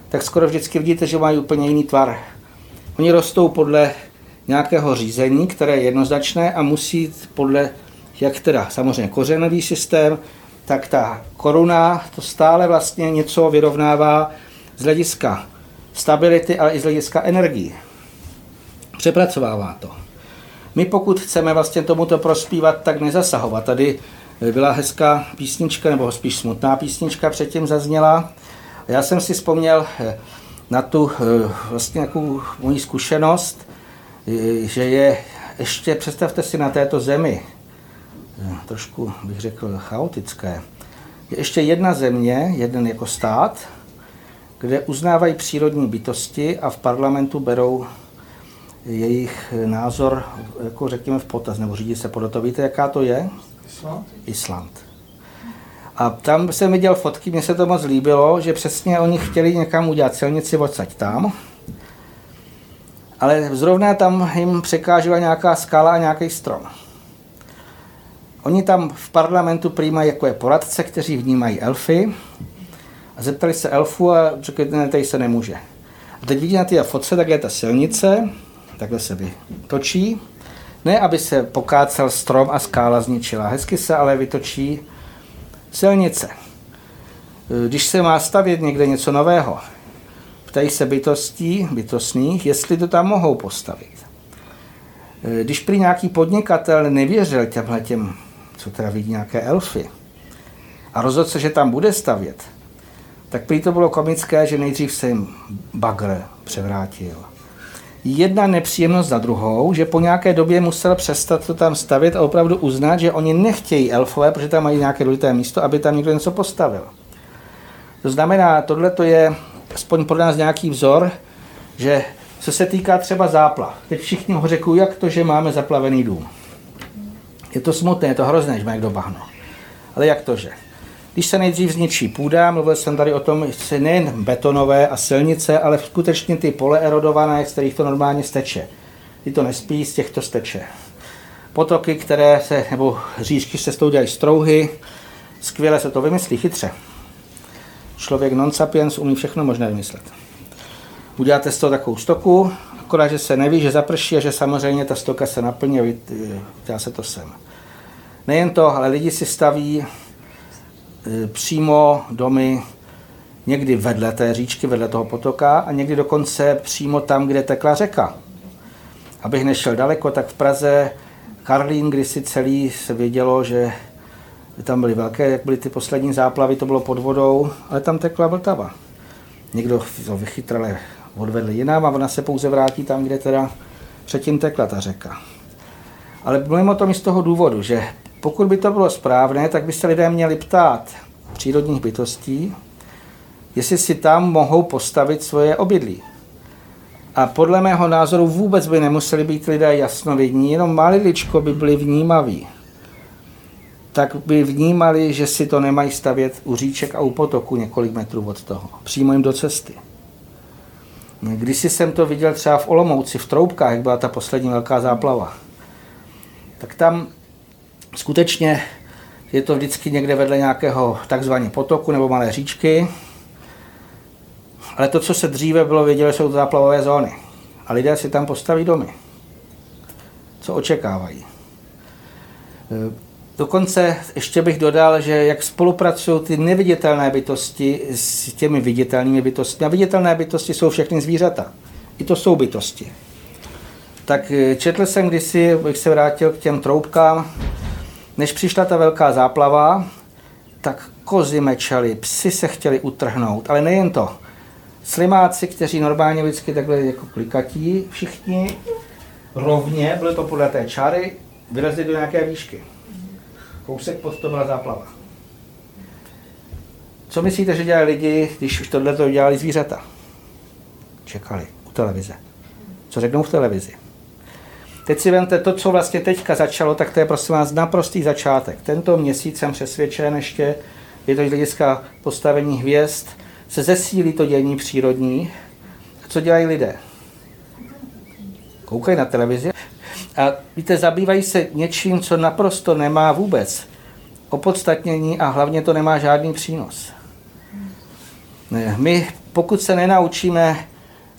tak skoro vždycky vidíte, že mají úplně jiný tvar. Oni rostou podle nějakého řízení, které je jednoznačné a musí podle jak teda samozřejmě kořenový systém, tak ta koruna to stále vlastně něco vyrovnává z hlediska stability, ale i z hlediska energii. Přepracovává to. My pokud chceme vlastně tomuto prospívat, tak nezasahovat. Tady byla hezká písnička, nebo spíš smutná písnička předtím zazněla. Já jsem si vzpomněl eh, na tu eh, vlastně nějakou moji zkušenost, eh, že je ještě, představte si na této zemi, trošku bych řekl chaotické, je ještě jedna země, jeden jako stát, kde uznávají přírodní bytosti a v parlamentu berou jejich názor, jako řekněme, v potaz, nebo řídí se podle toho. Víte, jaká to je? Island. Island. A tam jsem viděl fotky, mně se to moc líbilo, že přesně oni chtěli někam udělat silnici odsaď tam, ale zrovna tam jim překážela nějaká skala a nějaký strom. Oni tam v parlamentu přijímají jako je poradce, kteří vnímají elfy a zeptali se elfu a řekli, ne, tady se nemůže. A teď vidí na té fotce, tak je ta silnice, takhle se vytočí. Ne, aby se pokácel strom a skála zničila. Hezky se ale vytočí silnice. Když se má stavět někde něco nového, ptají se bytostí, bytostných, jestli to tam mohou postavit. Když prý nějaký podnikatel nevěřil těmhle těm, co teda vidí nějaké elfy, a rozhodl se, že tam bude stavět, tak prý to bylo komické, že nejdřív se jim bagr převrátil jedna nepříjemnost za druhou, že po nějaké době musel přestat to tam stavit a opravdu uznat, že oni nechtějí elfové, protože tam mají nějaké důležité místo, aby tam někdo něco postavil. To znamená, tohle to je aspoň pro nás nějaký vzor, že co se týká třeba záplav. Teď všichni ho řekou, jak to, že máme zaplavený dům. Je to smutné, je to hrozné, že má někdo bahno. Ale jak to, že? Když se nejdřív zničí půda, mluvil jsem tady o tom, že nejen betonové a silnice, ale skutečně ty pole erodované, z kterých to normálně steče. Ty to nespí, z těchto steče. Potoky, které se, nebo říčky se s tou dělají strouhy, skvěle se to vymyslí, chytře. Člověk non sapiens umí všechno možné vymyslet. Uděláte z toho takovou stoku, akorát, že se neví, že zaprší a že samozřejmě ta stoka se naplní a se to sem. Nejen to, ale lidi si staví přímo domy někdy vedle té říčky, vedle toho potoka a někdy dokonce přímo tam, kde tekla řeka. Abych nešel daleko, tak v Praze Karlín, kdy si celý se vědělo, že tam byly velké, jak byly ty poslední záplavy, to bylo pod vodou, ale tam tekla Vltava. Někdo to vychytral, odvedl jinam a ona se pouze vrátí tam, kde teda předtím tekla ta řeka. Ale mluvím o tom i z toho důvodu, že pokud by to bylo správné, tak by se lidé měli ptát přírodních bytostí, jestli si tam mohou postavit svoje obydlí. A podle mého názoru vůbec by nemuseli být lidé jasnovidní, jenom maliličko by byli vnímaví. Tak by vnímali, že si to nemají stavět u říček a u potoku několik metrů od toho. Přímo jim do cesty. Když jsem to viděl třeba v Olomouci, v Troubkách, jak byla ta poslední velká záplava, tak tam skutečně je to vždycky někde vedle nějakého takzvaného potoku nebo malé říčky, ale to, co se dříve bylo vědělo, jsou to záplavové zóny. A lidé si tam postaví domy. Co očekávají? E, dokonce ještě bych dodal, že jak spolupracují ty neviditelné bytosti s těmi viditelnými bytostmi. A viditelné bytosti jsou všechny zvířata. I to jsou bytosti. Tak e, četl jsem kdysi, bych se vrátil k těm troubkám, než přišla ta velká záplava, tak kozy mečely, psy se chtěli utrhnout, ale nejen to. Slimáci, kteří normálně vždycky takhle jako klikatí, všichni rovně, byly to podle té čary, vylezli do nějaké výšky. Kousek pod to byla záplava. Co myslíte, že dělali lidi, když už tohle to dělali zvířata? Čekali u televize. Co řeknou v televizi? Teď si vemte to, co vlastně teďka začalo, tak to je prosím vás naprostý začátek. Tento měsíc jsem přesvědčen ještě, je to z hlediska postavení hvězd, se zesílí to dění přírodní. A co dělají lidé? Koukají na televizi a víte, zabývají se něčím, co naprosto nemá vůbec opodstatnění a hlavně to nemá žádný přínos. My, pokud se nenaučíme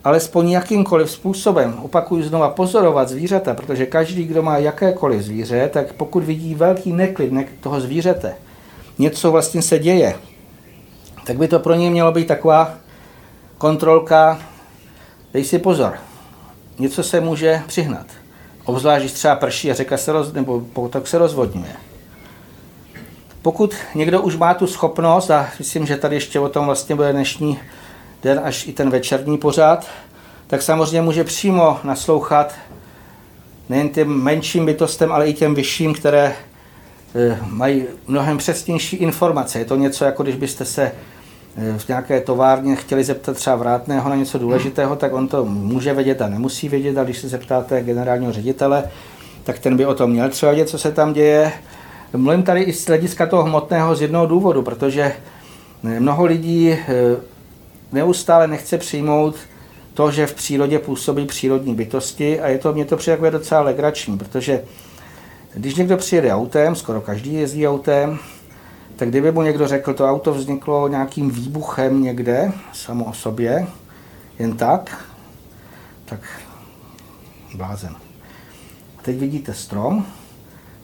alespoň jakýmkoliv způsobem, opakuju znova, pozorovat zvířata, protože každý, kdo má jakékoliv zvíře, tak pokud vidí velký neklid toho zvířete, něco vlastně se děje, tak by to pro ně mělo být taková kontrolka, dej si pozor, něco se může přihnat. Obzvlášť, když třeba prší a řeka se roz, nebo potok se rozvodňuje. Pokud někdo už má tu schopnost, a myslím, že tady ještě o tom vlastně bude dnešní den až i ten večerní pořád, tak samozřejmě může přímo naslouchat nejen těm menším bytostem, ale i těm vyšším, které eh, mají mnohem přesnější informace. Je to něco, jako když byste se eh, v nějaké továrně chtěli zeptat třeba vrátného na něco důležitého, tak on to může vědět a nemusí vědět, a když se zeptáte generálního ředitele, tak ten by o tom měl třeba vědět, co se tam děje. Mluvím tady i z hlediska toho hmotného z jednoho důvodu, protože eh, mnoho lidí neustále nechce přijmout to, že v přírodě působí přírodní bytosti a je to, mě to přijde docela legrační, protože když někdo přijede autem, skoro každý jezdí autem, tak kdyby mu někdo řekl, to auto vzniklo nějakým výbuchem někde, samo o sobě, jen tak, tak blázen. A teď vidíte strom,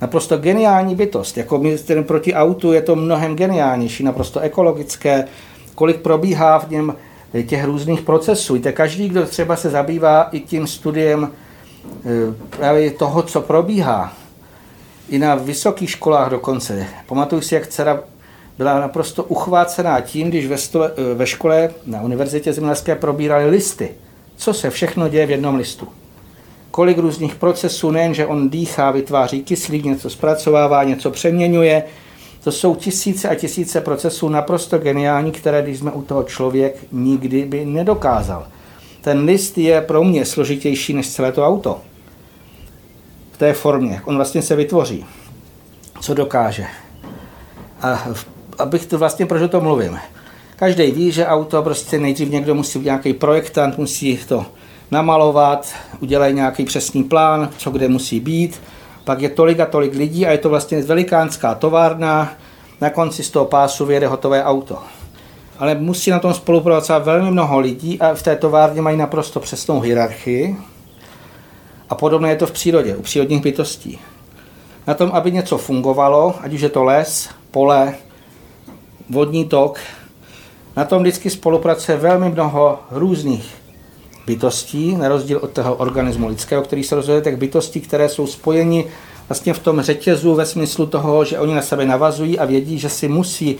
naprosto geniální bytost, jako proti autu je to mnohem geniálnější, naprosto ekologické, kolik probíhá v něm těch různých procesů. Víte, každý, kdo třeba se zabývá i tím studiem e, právě toho, co probíhá, i na vysokých školách dokonce. Pamatuju si, jak dcera byla naprosto uchvácená tím, když ve, stole, e, ve škole na Univerzitě zemědělské probírali listy. Co se všechno děje v jednom listu. Kolik různých procesů, nejen, že on dýchá, vytváří kyslík, něco zpracovává, něco přeměňuje, to jsou tisíce a tisíce procesů naprosto geniální, které když jsme u toho člověk nikdy by nedokázal. Ten list je pro mě složitější než celé to auto. V té formě. On vlastně se vytvoří. Co dokáže. A abych to vlastně, proč o tom mluvím. Každý ví, že auto prostě nejdřív někdo musí, nějaký projektant musí to namalovat, udělají nějaký přesný plán, co kde musí být, pak je tolik a tolik lidí a je to vlastně velikánská továrna, na konci z toho pásu vyjede hotové auto. Ale musí na tom spolupracovat velmi mnoho lidí a v té továrně mají naprosto přesnou hierarchii. A podobné je to v přírodě, u přírodních bytostí. Na tom, aby něco fungovalo, ať už je to les, pole, vodní tok, na tom vždycky spolupracuje velmi mnoho různých bytostí, na rozdíl od toho organismu lidského, který se rozhoduje, tak bytostí, které jsou spojeni vlastně v tom řetězu ve smyslu toho, že oni na sebe navazují a vědí, že si musí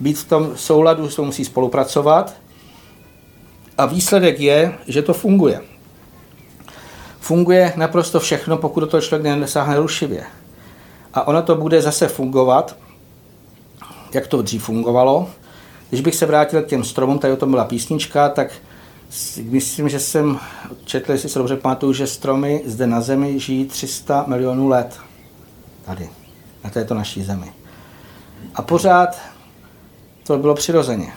být v tom souladu, že musí spolupracovat. A výsledek je, že to funguje. Funguje naprosto všechno, pokud do toho člověk nesáhne rušivě. A ono to bude zase fungovat, jak to dřív fungovalo. Když bych se vrátil k těm stromům, tady o tom byla písnička, tak Myslím, že jsem četl, jestli se dobře pamatuju, že stromy zde na Zemi žijí 300 milionů let. Tady, na této naší Zemi. A pořád to bylo přirozeně.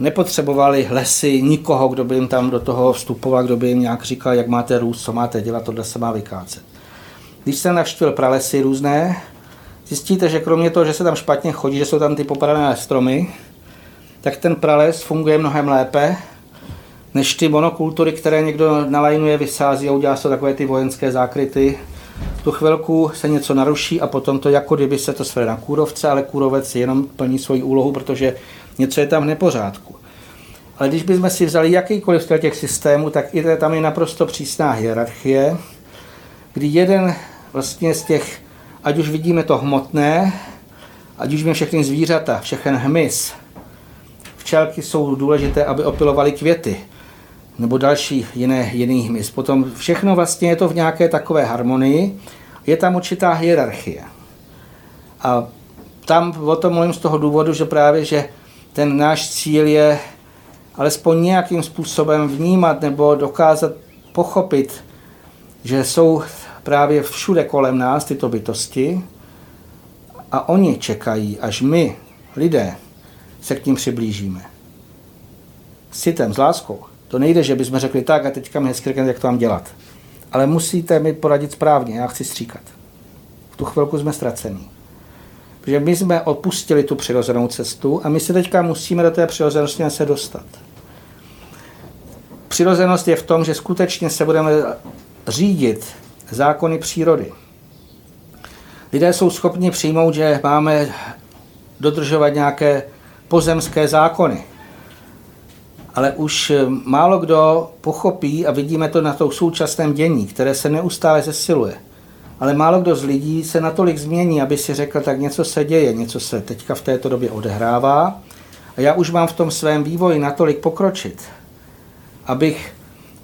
Nepotřebovali lesy nikoho, kdo by jim tam do toho vstupoval, kdo by jim nějak říkal, jak máte růst, co máte dělat, tohle se má vykácet. Když jsem navštívil pralesy různé, zjistíte, že kromě toho, že se tam špatně chodí, že jsou tam ty popadané stromy, tak ten prales funguje mnohem lépe, než ty monokultury, které někdo nalajnuje, vysází a udělá to takové ty vojenské zákryty. Tu chvilku se něco naruší a potom to jako kdyby se to svede na kůrovce, ale kůrovec jenom plní svoji úlohu, protože něco je tam v nepořádku. Ale když bychom si vzali jakýkoliv z těch systémů, tak i tam je naprosto přísná hierarchie, kdy jeden vlastně z těch, ať už vidíme to hmotné, ať už vidíme všechny zvířata, všechen hmyz, včelky jsou důležité, aby opilovaly květy nebo další jiné, jiný hmyz. Potom všechno vlastně je to v nějaké takové harmonii, je tam určitá hierarchie. A tam o tom mluvím z toho důvodu, že právě, že ten náš cíl je alespoň nějakým způsobem vnímat nebo dokázat pochopit, že jsou právě všude kolem nás tyto bytosti a oni čekají, až my, lidé, se k ním přiblížíme. S citem, s láskou. To nejde, že bychom řekli tak a teďka mi hezky řeknete, jak to mám dělat. Ale musíte mi poradit správně, já chci stříkat. V tu chvilku jsme ztracení. Protože my jsme opustili tu přirozenou cestu a my se teďka musíme do té přirozenosti se dostat. Přirozenost je v tom, že skutečně se budeme řídit zákony přírody. Lidé jsou schopni přijmout, že máme dodržovat nějaké pozemské zákony. Ale už eh, málo kdo pochopí, a vidíme to na tom současném dění, které se neustále zesiluje, ale málo kdo z lidí se natolik změní, aby si řekl, tak něco se děje, něco se teďka v této době odehrává a já už mám v tom svém vývoji natolik pokročit, abych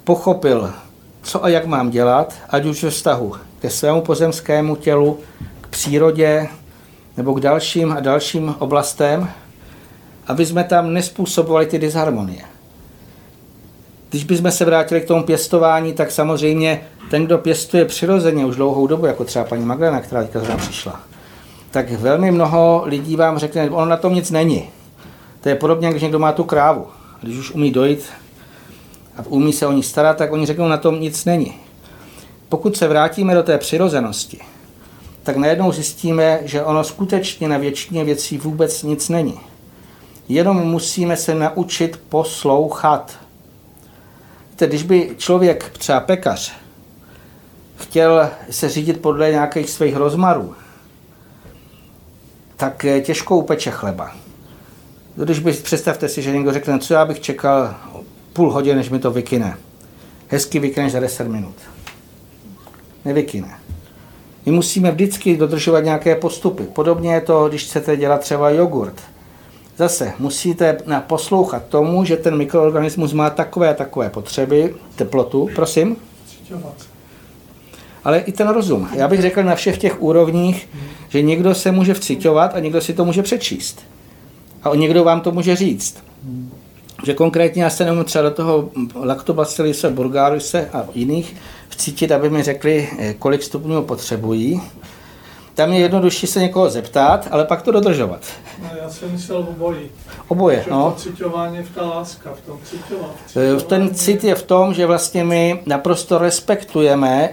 pochopil, co a jak mám dělat, ať už ve vztahu ke svému pozemskému tělu, k přírodě nebo k dalším a dalším oblastem, aby jsme tam nespůsobovali ty disharmonie. Když bychom se vrátili k tomu pěstování, tak samozřejmě ten, kdo pěstuje přirozeně už dlouhou dobu, jako třeba paní Magdalena, která teďka zrovna přišla, tak velmi mnoho lidí vám řekne, ono na tom nic není. To je podobně, když někdo má tu krávu. Když už umí dojít a umí se o ní starat, tak oni řeknou, na tom nic není. Pokud se vrátíme do té přirozenosti, tak najednou zjistíme, že ono skutečně na většině věcí vůbec nic není. Jenom musíme se naučit poslouchat. Víte, když by člověk, třeba pekař, chtěl se řídit podle nějakých svých rozmarů, tak těžko upeče chleba. Když by, představte si, že někdo řekne, co já bych čekal půl hodiny, než mi to vykyne. Hezky vykyneš za 10 minut. Nevykyne. My musíme vždycky dodržovat nějaké postupy. Podobně je to, když chcete dělat třeba jogurt. Zase musíte poslouchat tomu, že ten mikroorganismus má takové a takové potřeby, teplotu, prosím. Ale i ten rozum. Já bych řekl na všech těch úrovních, že někdo se může vcitovat a někdo si to může přečíst. A někdo vám to může říct. Že konkrétně já se nemůžu třeba do toho laktobacillise burgarise a jiných vcítit, aby mi řekli, eh, kolik stupňů potřebují. Tam je jednodušší se někoho zeptat, ale pak to dodržovat. No, já jsem myslel obojí. Oboje, no. To citování je v ta láska, v tom citování. V ten cit je v tom, že vlastně my naprosto respektujeme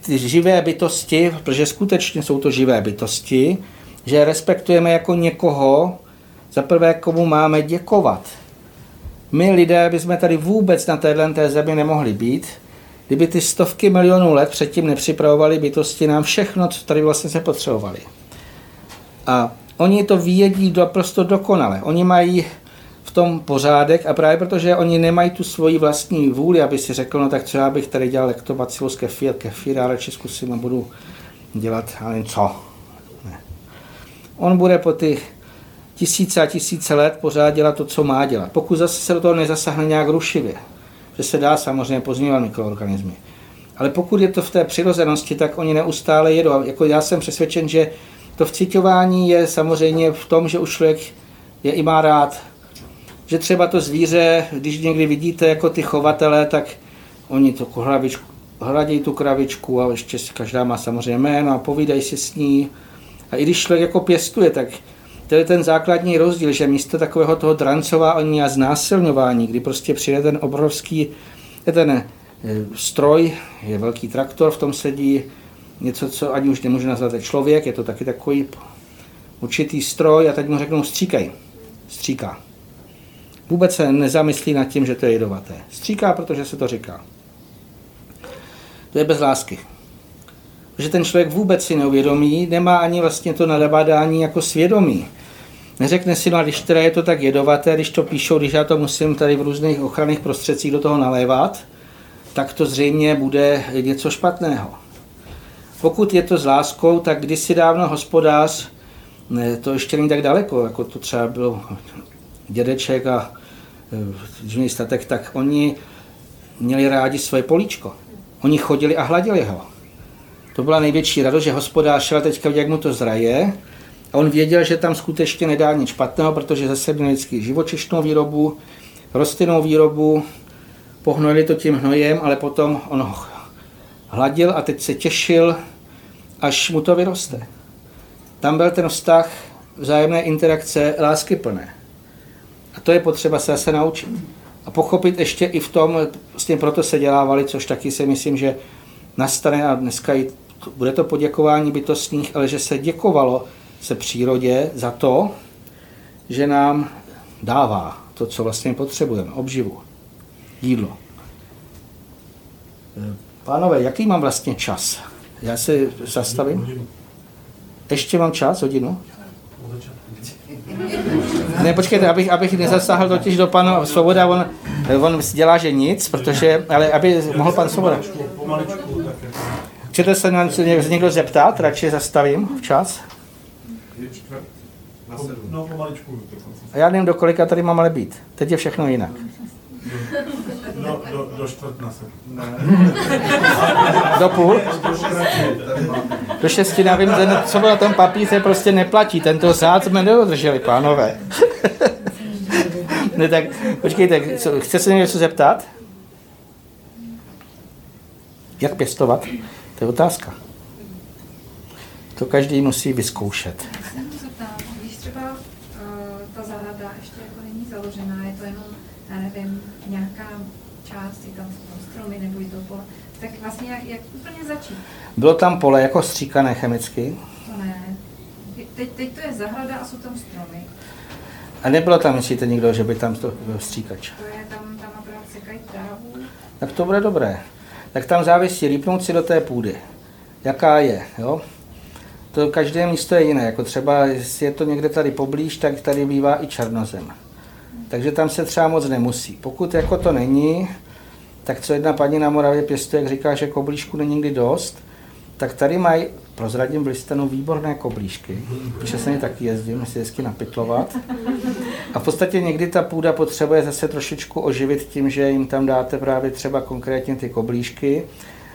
ty živé bytosti, protože skutečně jsou to živé bytosti, že respektujeme jako někoho, za prvé, komu máme děkovat. My lidé bychom tady vůbec na téhle té zemi nemohli být, kdyby ty stovky milionů let předtím nepřipravovali bytosti nám všechno, co tady vlastně se potřebovali. A oni to vědí naprosto dokonale. Oni mají v tom pořádek a právě protože oni nemají tu svoji vlastní vůli, aby si řekl, no tak co já bych tady dělal lektobacillus kefir, kefir, ale radši zkusím a budu dělat, ale co. Ne. On bude po těch tisíce a tisíce let pořád dělat to, co má dělat. Pokud zase se do toho nezasahne nějak rušivě, že se dá samozřejmě pozměňovat mikroorganismy. Ale pokud je to v té přirozenosti, tak oni neustále jedou. Jako já jsem přesvědčen, že to vcitování je samozřejmě v tom, že už člověk je i má rád. Že třeba to zvíře, když někdy vidíte jako ty chovatele, tak oni to hlavičku, hladí tu kravičku a ještě každá má samozřejmě jméno a povídají si s ní. A i když člověk jako pěstuje, tak to je ten základní rozdíl, že místo takového toho drancování a znásilňování, kdy prostě přijde ten obrovský, ten eh, stroj, je velký traktor, v tom sedí něco, co ani už nemůže nazvat člověk, je to taky takový určitý stroj a teď mu řeknou stříkej. Stříká. Vůbec se nezamyslí nad tím, že to je jedovaté. Stříká, protože se to říká. To je bez lásky že ten člověk vůbec si neuvědomí, nemá ani vlastně to nadabádání jako svědomí. Neřekne si, no a když teda je to tak jedovaté, když to píšou, když já to musím tady v různých ochranných prostředcích do toho nalévat, tak to zřejmě bude něco špatného. Pokud je to s láskou, tak kdysi dávno hospodář, ne, to ještě není tak daleko, jako to třeba bylo dědeček a e, statek, tak oni měli rádi svoje políčko. Oni chodili a hladili ho. To byla největší radost, že hospodář šel teďka, jak mu to zraje, a on věděl, že tam skutečně nedá nic špatného, protože zase měl vždycky živočišnou výrobu, rostlinnou výrobu, pohnojili to tím hnojem, ale potom on ho hladil a teď se těšil, až mu to vyroste. Tam byl ten vztah vzájemné interakce lásky plné. A to je potřeba se zase naučit. A pochopit ještě i v tom, vlastně proto se dělávali, což taky si myslím, že nastane a dneska i bude to poděkování bytostných, ale že se děkovalo se přírodě za to, že nám dává to, co vlastně potřebujeme, obživu, jídlo. Pánové, jaký mám vlastně čas? Já se zastavím. Ještě mám čas, hodinu? Ne, počkejte, abych, abych nezasáhl totiž do pana Svoboda, on, on dělá, že nic, protože, ale aby mohl pan Svoboda. Pomaličku, tak jako. Chcete se na něco někdo zeptat? Radši zastavím včas. No, pomaličku. A já nevím, do kolika tady mám ale být. Teď je všechno jinak. No, do, do čtvrt na sedm. Do půl? Do šesti, já vím, ten, co bylo na tom papíře, prostě neplatí. Tento sád jsme nedodrželi, pánové. ne, tak počkejte, co, chce se něco zeptat? Jak pěstovat? To je otázka. To každý musí vyzkoušet. Já se můžu zeptat, když třeba uh, ta zahrada ještě jako není založená, je to jenom, já nevím, nějaká část, je tam jsou stromy nebo je to pole, tak vlastně jak, jak úplně začít? Bylo tam pole jako stříkané chemicky To ne. Teď, teď to je zahrada a jsou tam stromy. a nebylo tam, myslíte někdo, že by tam to byl stříkač. To je tam, tam akorát sekají trávu. Tak to bude dobré. Tak tam závisí, rýpnout si do té půdy. Jaká je, jo? To každé místo je jiné, jako třeba, jestli je to někde tady poblíž, tak tady bývá i černozem. Takže tam se třeba moc nemusí. Pokud jako to není, tak co jedna paní na Moravě pěstuje, jak říká, že koblížku není nikdy dost, tak tady mají, prozradím v listenu, výborné koblížky, protože se mi taky jezdím, si hezky napitlovat. A v podstatě někdy ta půda potřebuje zase trošičku oživit tím, že jim tam dáte právě třeba konkrétně ty koblížky.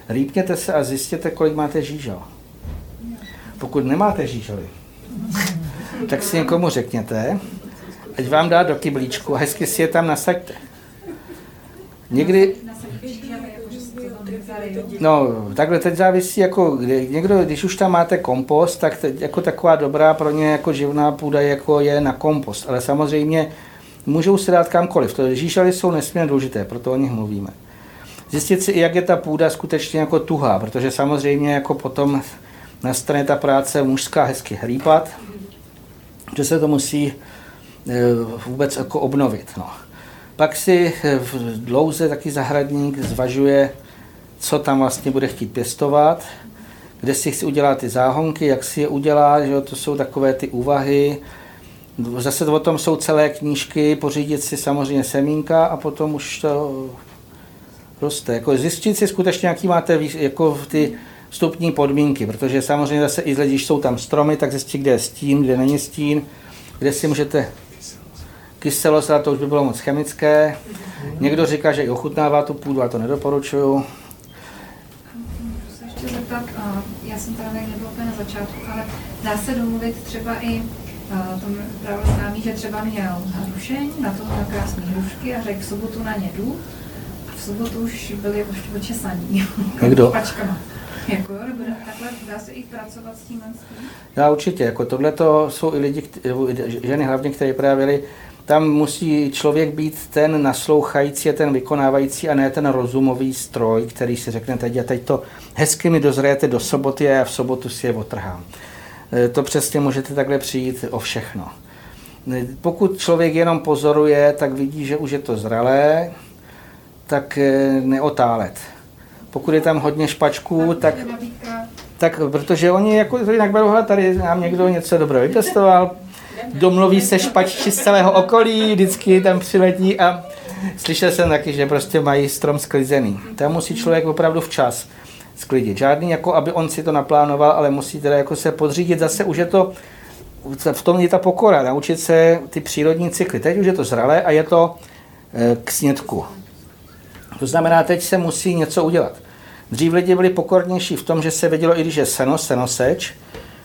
Rýpněte se a zjistěte, kolik máte žížel. Pokud nemáte žížely, tak si někomu řekněte, ať vám dá do kyblíčku a hezky si je tam nasaďte. Někdy, no takhle teď závisí, jako někdo, když už tam máte kompost, tak teď, jako taková dobrá pro ně jako živná půda jako je na kompost, ale samozřejmě můžou se dát kamkoliv. To žížely jsou nesmírně důležité, proto o nich mluvíme. Zjistit si, jak je ta půda skutečně jako tuhá, protože samozřejmě jako potom nastane ta práce mužská hezky hřípat, že se to musí e, vůbec jako obnovit. No. Pak si v dlouze taky zahradník zvažuje, co tam vlastně bude chtít pěstovat, kde si chci udělat ty záhonky, jak si je udělá, že jo, to jsou takové ty úvahy. Zase o tom jsou celé knížky, pořídit si samozřejmě semínka a potom už to roste. Jako zjistit si skutečně, jaký máte jako ty vstupní podmínky, protože samozřejmě zase i když jsou tam stromy, tak zjistit, kde je stín, kde není stín, kde si můžete kyselost, to už by bylo moc chemické. Někdo říká, že i ochutnává tu půdu, a to nedoporučuju. Můžu se ještě zeptat, a já jsem teda nebyla úplně na začátku, ale dá se domluvit třeba i a, to právě známý, že třeba měl hrušeň, na to měl krásné hrušky a řekl v sobotu na ně jdu. A v sobotu už byli oč- očesaní. Kdo? Pačkama. Jako, takhle dá se i pracovat s tím? Já určitě, jako tohle to jsou i lidi, ženy hlavně, které právě tam musí člověk být ten naslouchající a ten vykonávající a ne ten rozumový stroj, který si řekne teď a teď to hezky mi dozrajete do soboty a já v sobotu si je otrhám. E, To přesně můžete takhle přijít o všechno. E, Pokud člověk jenom pozoruje, tak vidí, že už je to zralé, tak e, neotálet. Pokud je tam hodně špačků, tak tak protože oni jako jinak berou, tady nám někdo něco dobrého vypěstoval, domluví se špačči z celého okolí, vždycky tam přiletí a slyšel jsem taky, že prostě mají strom sklizený. Tam musí člověk opravdu včas sklidit. Žádný, jako aby on si to naplánoval, ale musí teda jako se podřídit. Zase už je to, v tom je ta pokora, naučit se ty přírodní cykly. Teď už je to zralé a je to eh, k snědku. To znamená, teď se musí něco udělat. Dřív lidi byli pokornější v tom, že se vědělo, i když je seno, senoseč,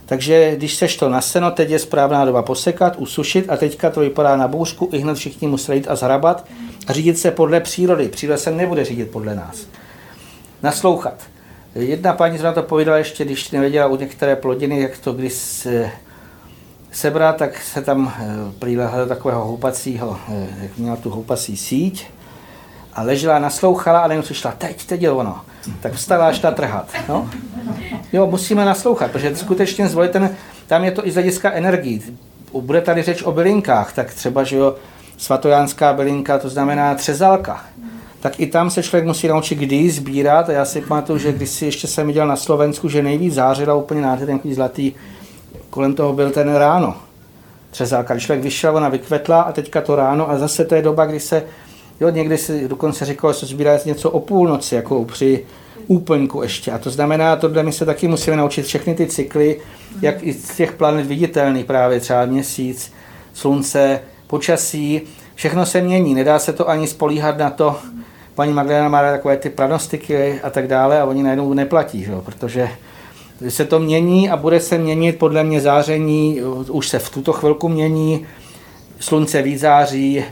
takže když seš to na seno, teď je správná doba posekat, usušit a teďka to vypadá na bouřku, i hned všichni museli jít a zhrabat a řídit se podle přírody. Příroda se nebude řídit podle nás. Naslouchat. Jedna paní zrovna to povídala ještě, když nevěděla u některé plodiny, jak to když se sebrat, tak se tam eh, přilehl do takového houpacího, eh, jak měla tu houpací síť a ležela, naslouchala a jenom teď, teď je ono. Tak vstala a šla trhat. No? Jo, musíme naslouchat, protože skutečně zvolit ten, tam je to i z hlediska energií. Bude tady řeč o bylinkách, tak třeba, že jo, svatojánská bylinka, to znamená třezalka. Tak i tam se člověk musí naučit, kdy sbírat. A já si pamatuju, že když si ještě jsem viděl na Slovensku, že nejvíc zářila úplně nádherný zlatý, kolem toho byl ten ráno. Třezálka. Když člověk vyšel, ona vykvetla a teďka to ráno a zase to je doba, kdy se, jo, někdy si dokonce říkalo, že se sbírá něco o půlnoci, jako při úplňku ještě. A to znamená, tohle my se taky musíme naučit všechny ty cykly, jak i z těch planet viditelných, právě třeba měsíc, slunce, počasí, všechno se mění, nedá se to ani spolíhat na to, paní Magdalena má takové ty pranostiky a tak dále a oni najednou neplatí, že? protože se to mění a bude se měnit podle mě záření, už se v tuto chvilku mění, slunce víc září,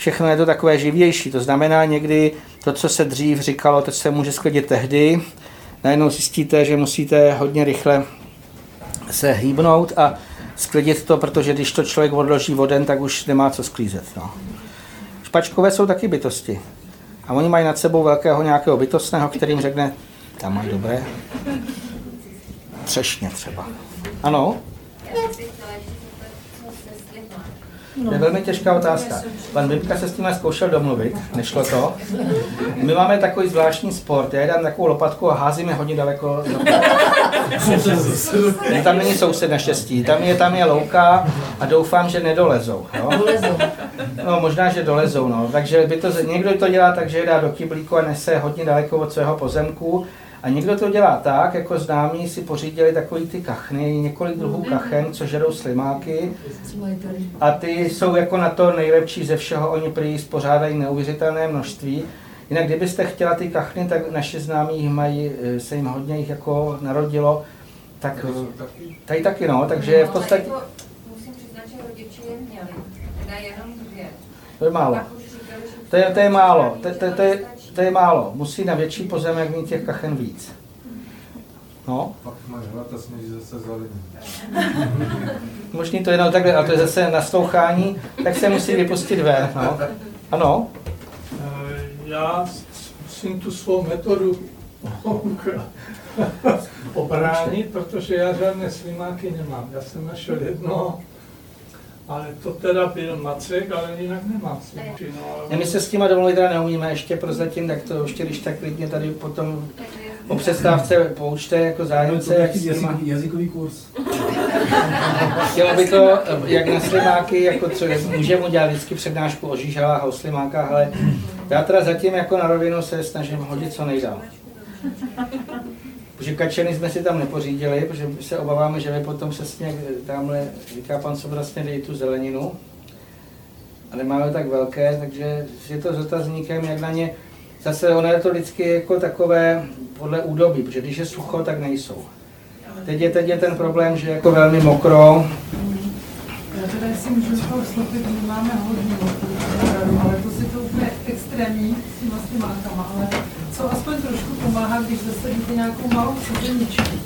všechno je to takové živější. To znamená někdy to, co se dřív říkalo, to se může sklidit tehdy, najednou zjistíte, že musíte hodně rychle se hýbnout a sklidit to, protože když to člověk odloží voden, tak už nemá co sklízet. No. Špačkové jsou taky bytosti. A oni mají nad sebou velkého nějakého bytostného, kterým řekne, tam mají dobré. Třešně třeba. Ano? To je velmi těžká otázka. Pan Vipka se s tím zkoušel domluvit, nešlo to. My máme takový zvláštní sport, já dám takovou lopatku a házíme hodně daleko. tam není soused naštěstí, tam je, tam je louka a doufám, že nedolezou. No, no možná, že dolezou, no. Takže by to, někdo to dělá tak, že je dá do kyblíku a nese hodně daleko od svého pozemku a někdo to dělá tak, jako známí si pořídili takový ty kachny, několik druhů kachen, co žerou slimáky. A ty jsou jako na to nejlepší ze všeho, oni prý spořádají neuvěřitelné množství. Jinak kdybyste chtěla ty kachny, tak naši známí mají, eh, se jim hodně jich jako narodilo, tak tady taky no, takže v podstatě... Jako musím přiznat, že rodiče je měli, teda jenom dvě. To je málo. To je, to je málo. To, to, to, je, to je málo. Musí na větší pozemek mít těch kachen víc. No. Pak máš hlad a zase zelený. Možný to jenom takhle, a to je zase naslouchání, tak se musí vypustit ven. No. Ano? Eh, já musím tu svou metodu obránit, protože já žádné slimáky nemám. Já jsem našel jedno ale to teda byl Macek, ale jinak nemá no, ale... My se s těma domluvit teda neumíme ještě prozatím, tak to ještě když tak klidně tady potom o přestávce poučte jako zájemce. Jak jazykový, jazykový kurz. Chtělo by to, jak na slimáky, jako co, můžeme udělat vždycky přednášku o žížalách a o slimákách, ale já teda zatím jako na rovinu se snažím hodit co nejdál. Protože kačeny jsme si tam nepořídili, protože se obáváme, že vy potom přesně tamhle, říká pan Sobrasně, dej tu zeleninu. A nemáme tak velké, takže je to s otazníkem, jak na ně, zase ono je to vždycky jako takové podle údobí, protože když je sucho, tak nejsou. Teď je, teď je ten problém, že je jako velmi mokro. Já teda si můžu vstoupit, my máme hodně ale to si to úplně extrémní s těma s těma ale co aspoň trošku pomáhá, když zasadíte nějakou malou sezeničku,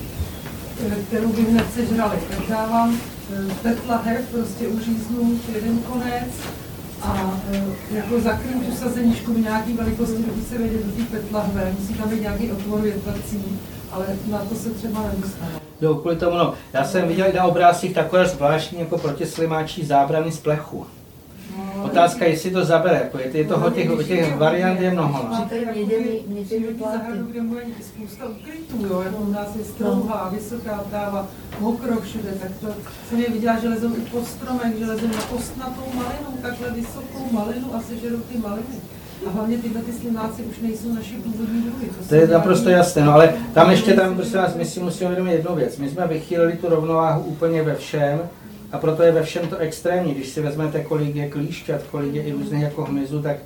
kterou by hned sežrali. Tak dávám eh, pet lahev, prostě uříznu jeden konec a eh, jako zakrým tu sazeničku v nějaký velikosti, dokud se vejde do té pet lahve, musí tam být nějaký otvor větvací, ale na to se třeba nedostane. Jo, kvůli tomu, no. Já jsem viděl na obrázcích takové zvláštní jako protislimáčí zábrany z plechu. Otázka, jestli to zabere, jako je, je toho těch, těch variant je mnoho. No. Říkají zahradu, kde bude spousta ukrytů, jo, jako u nás je strouhá, vysoká tráva, mokro všude, tak to jsem je viděla, že lezou i po stromech, že lezou na postnatou malinu, takhle vysokou malinu a sežerou ty maliny. A hlavně tyhle ty slimáci už nejsou naši původní druhy. To, to je naprosto jasné, no ale tam ještě tam, prostě vás, my si musíme uvědomit jednu věc. My jsme vychýlili tu rovnováhu úplně ve všem, a proto je ve všem to extrémní. Když si vezmete, kolik je klíšťat, kolik je i různých jako hmyzu, tak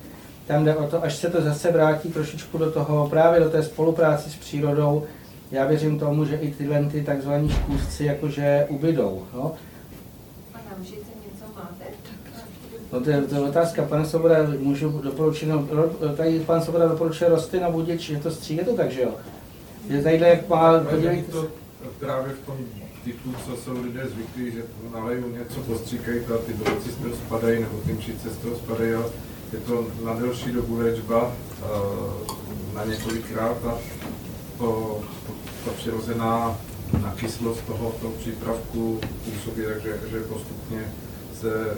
tam jde o to, až se to zase vrátí trošičku do toho, právě do té spolupráce s přírodou, já věřím tomu, že i tyhle ty takzvaní škůzci jakože ubydou. No. A na něco máte? No to je, to je otázka, pane Svoboda, můžu doporučit, no, tady pan Svoboda doporučuje rostlina budič, je to stříge to tak, že jo? Je tady jak má, podívejte. To právě v tom typu, co jsou lidé zvyklí, že nalejí něco, postříkají to a ty dovoci z toho spadají, nebo ty mšice z toho spadají, ale je to na delší dobu léčba, eh, na několikrát a to, ta přirozená nakyslost toho, toho přípravku působí, takže že postupně se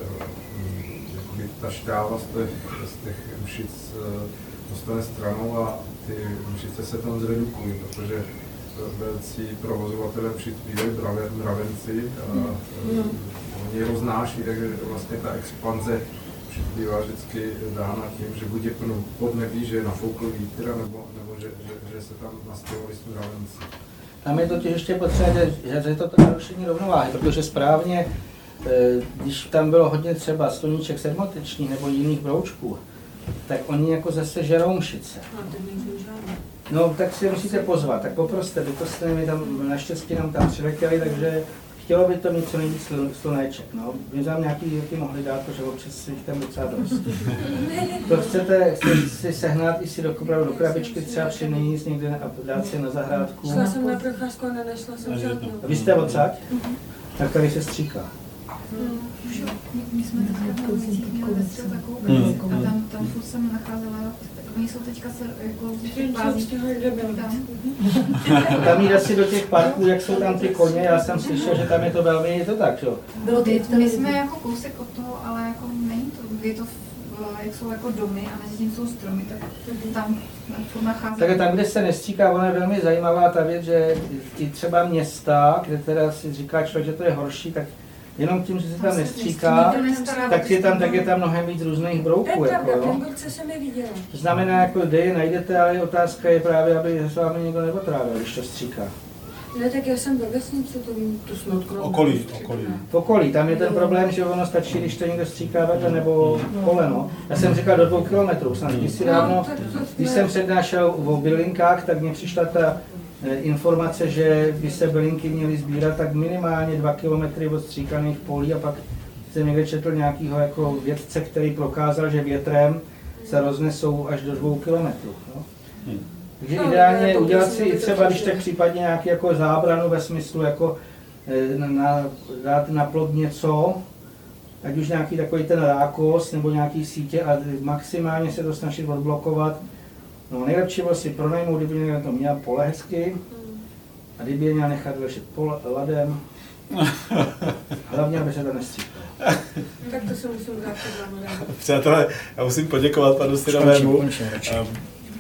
jakoby, ta šťáva z těch, z těch mšic eh, dostane stranou a ty mšice se tam zredukují, protože velcí provozovatelé přizbývají mravenci a mm. oni roznáší, takže vlastně ta expanze bývá vždycky dána tím, že buď je plno podnebí, že je nafoukl vítr, nebo, nebo že, že, že se tam nastěhovali smrálnici. Tam je totiž ještě potřeba, že, že je to narušení rovnováhy, protože správně, eh, když tam bylo hodně třeba sloníček sedmotečních nebo jiných broučků, tak oni jako zase žerou mšice. No, tak si je musíte pozvat, tak poproste, bytostné mi tam, naštěstí nám tam přiletěli, takže chtělo by to mít co nejvíc sl- sluneček, no. My tam nějaký jaký mohli dát, protože občas si jich tam docela dost. To chcete, chcete si sehnat i si do, opravdu do krabičky třeba přinést někde a dát si na zahrádku. Šla jsem na procházku a nenašla jsem žádnou. A vy jste odsaď? Tak tady se stříká. My, my jsme ulicích měli ve středu takovou Hmm. ulici a tam, tam furt jsem nacházela, oni jsou teďka se jako tam. Jít asi do těch parků, jak jsou tam ty koně, já jsem slyšel, že tam je to velmi, je to tak, jo? Bylo to, my jsme jako kousek od toho, ale jako není to, je to, v- jak jsou jako domy a mezi tím jsou stromy, tak tam furt nacházíme. Tak tam, kde se nestříká, ona je velmi zajímavá ta věc, že i třeba města, kde teda si říká člověk, že to je horší, tak jenom tím, že se tam nestříká, nestará o tak je tam, tak je tam mnohem víc různých brouků, jako, jo. To znamená, jako kde je najdete, ale otázka je právě, aby s vámi někdo neotrávil, když to stříká. Ne, tak já jsem ve vesnici, to vím, to jsme odkolo. Okolí, okolí. V okolí, tam je ten problém, že ono stačí, když to někdo stříká vedle nebo koleno. Já jsem říkal do dvou kilometrů, snad když si dávno, No, když jsem přednášel o bylinkách, tak mně přišla ta informace, že by se bylinky měly sbírat tak minimálně dva kilometry od stříkaných polí a pak jsem někde četl nějakého jako vědce, který prokázal, že větrem se roznesou až do dvou kilometrů. No. Hmm. Takže No, ideálně to udělat si i třeba, když tak případně nějaký jako zábranu ve smyslu jako eh, na, na, dát na plod něco, ať už nějaký takový ten rákos nebo nějaký sítě a maximálně se to snažit odblokovat. No nejlepší bylo si pronajmout, kdyby někdo to měl pole hezky a kdyby je měl nechat ležet pole, ladem. Hlavně, aby se to nestříkalo. Tak to se musím dát to Přátelé, já musím poděkovat panu radši. Ehm,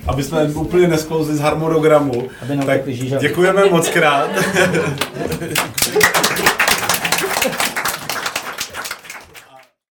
aby jsme úplně nesklouzli z harmonogramu, Aby nám tak děkujeme moc krát.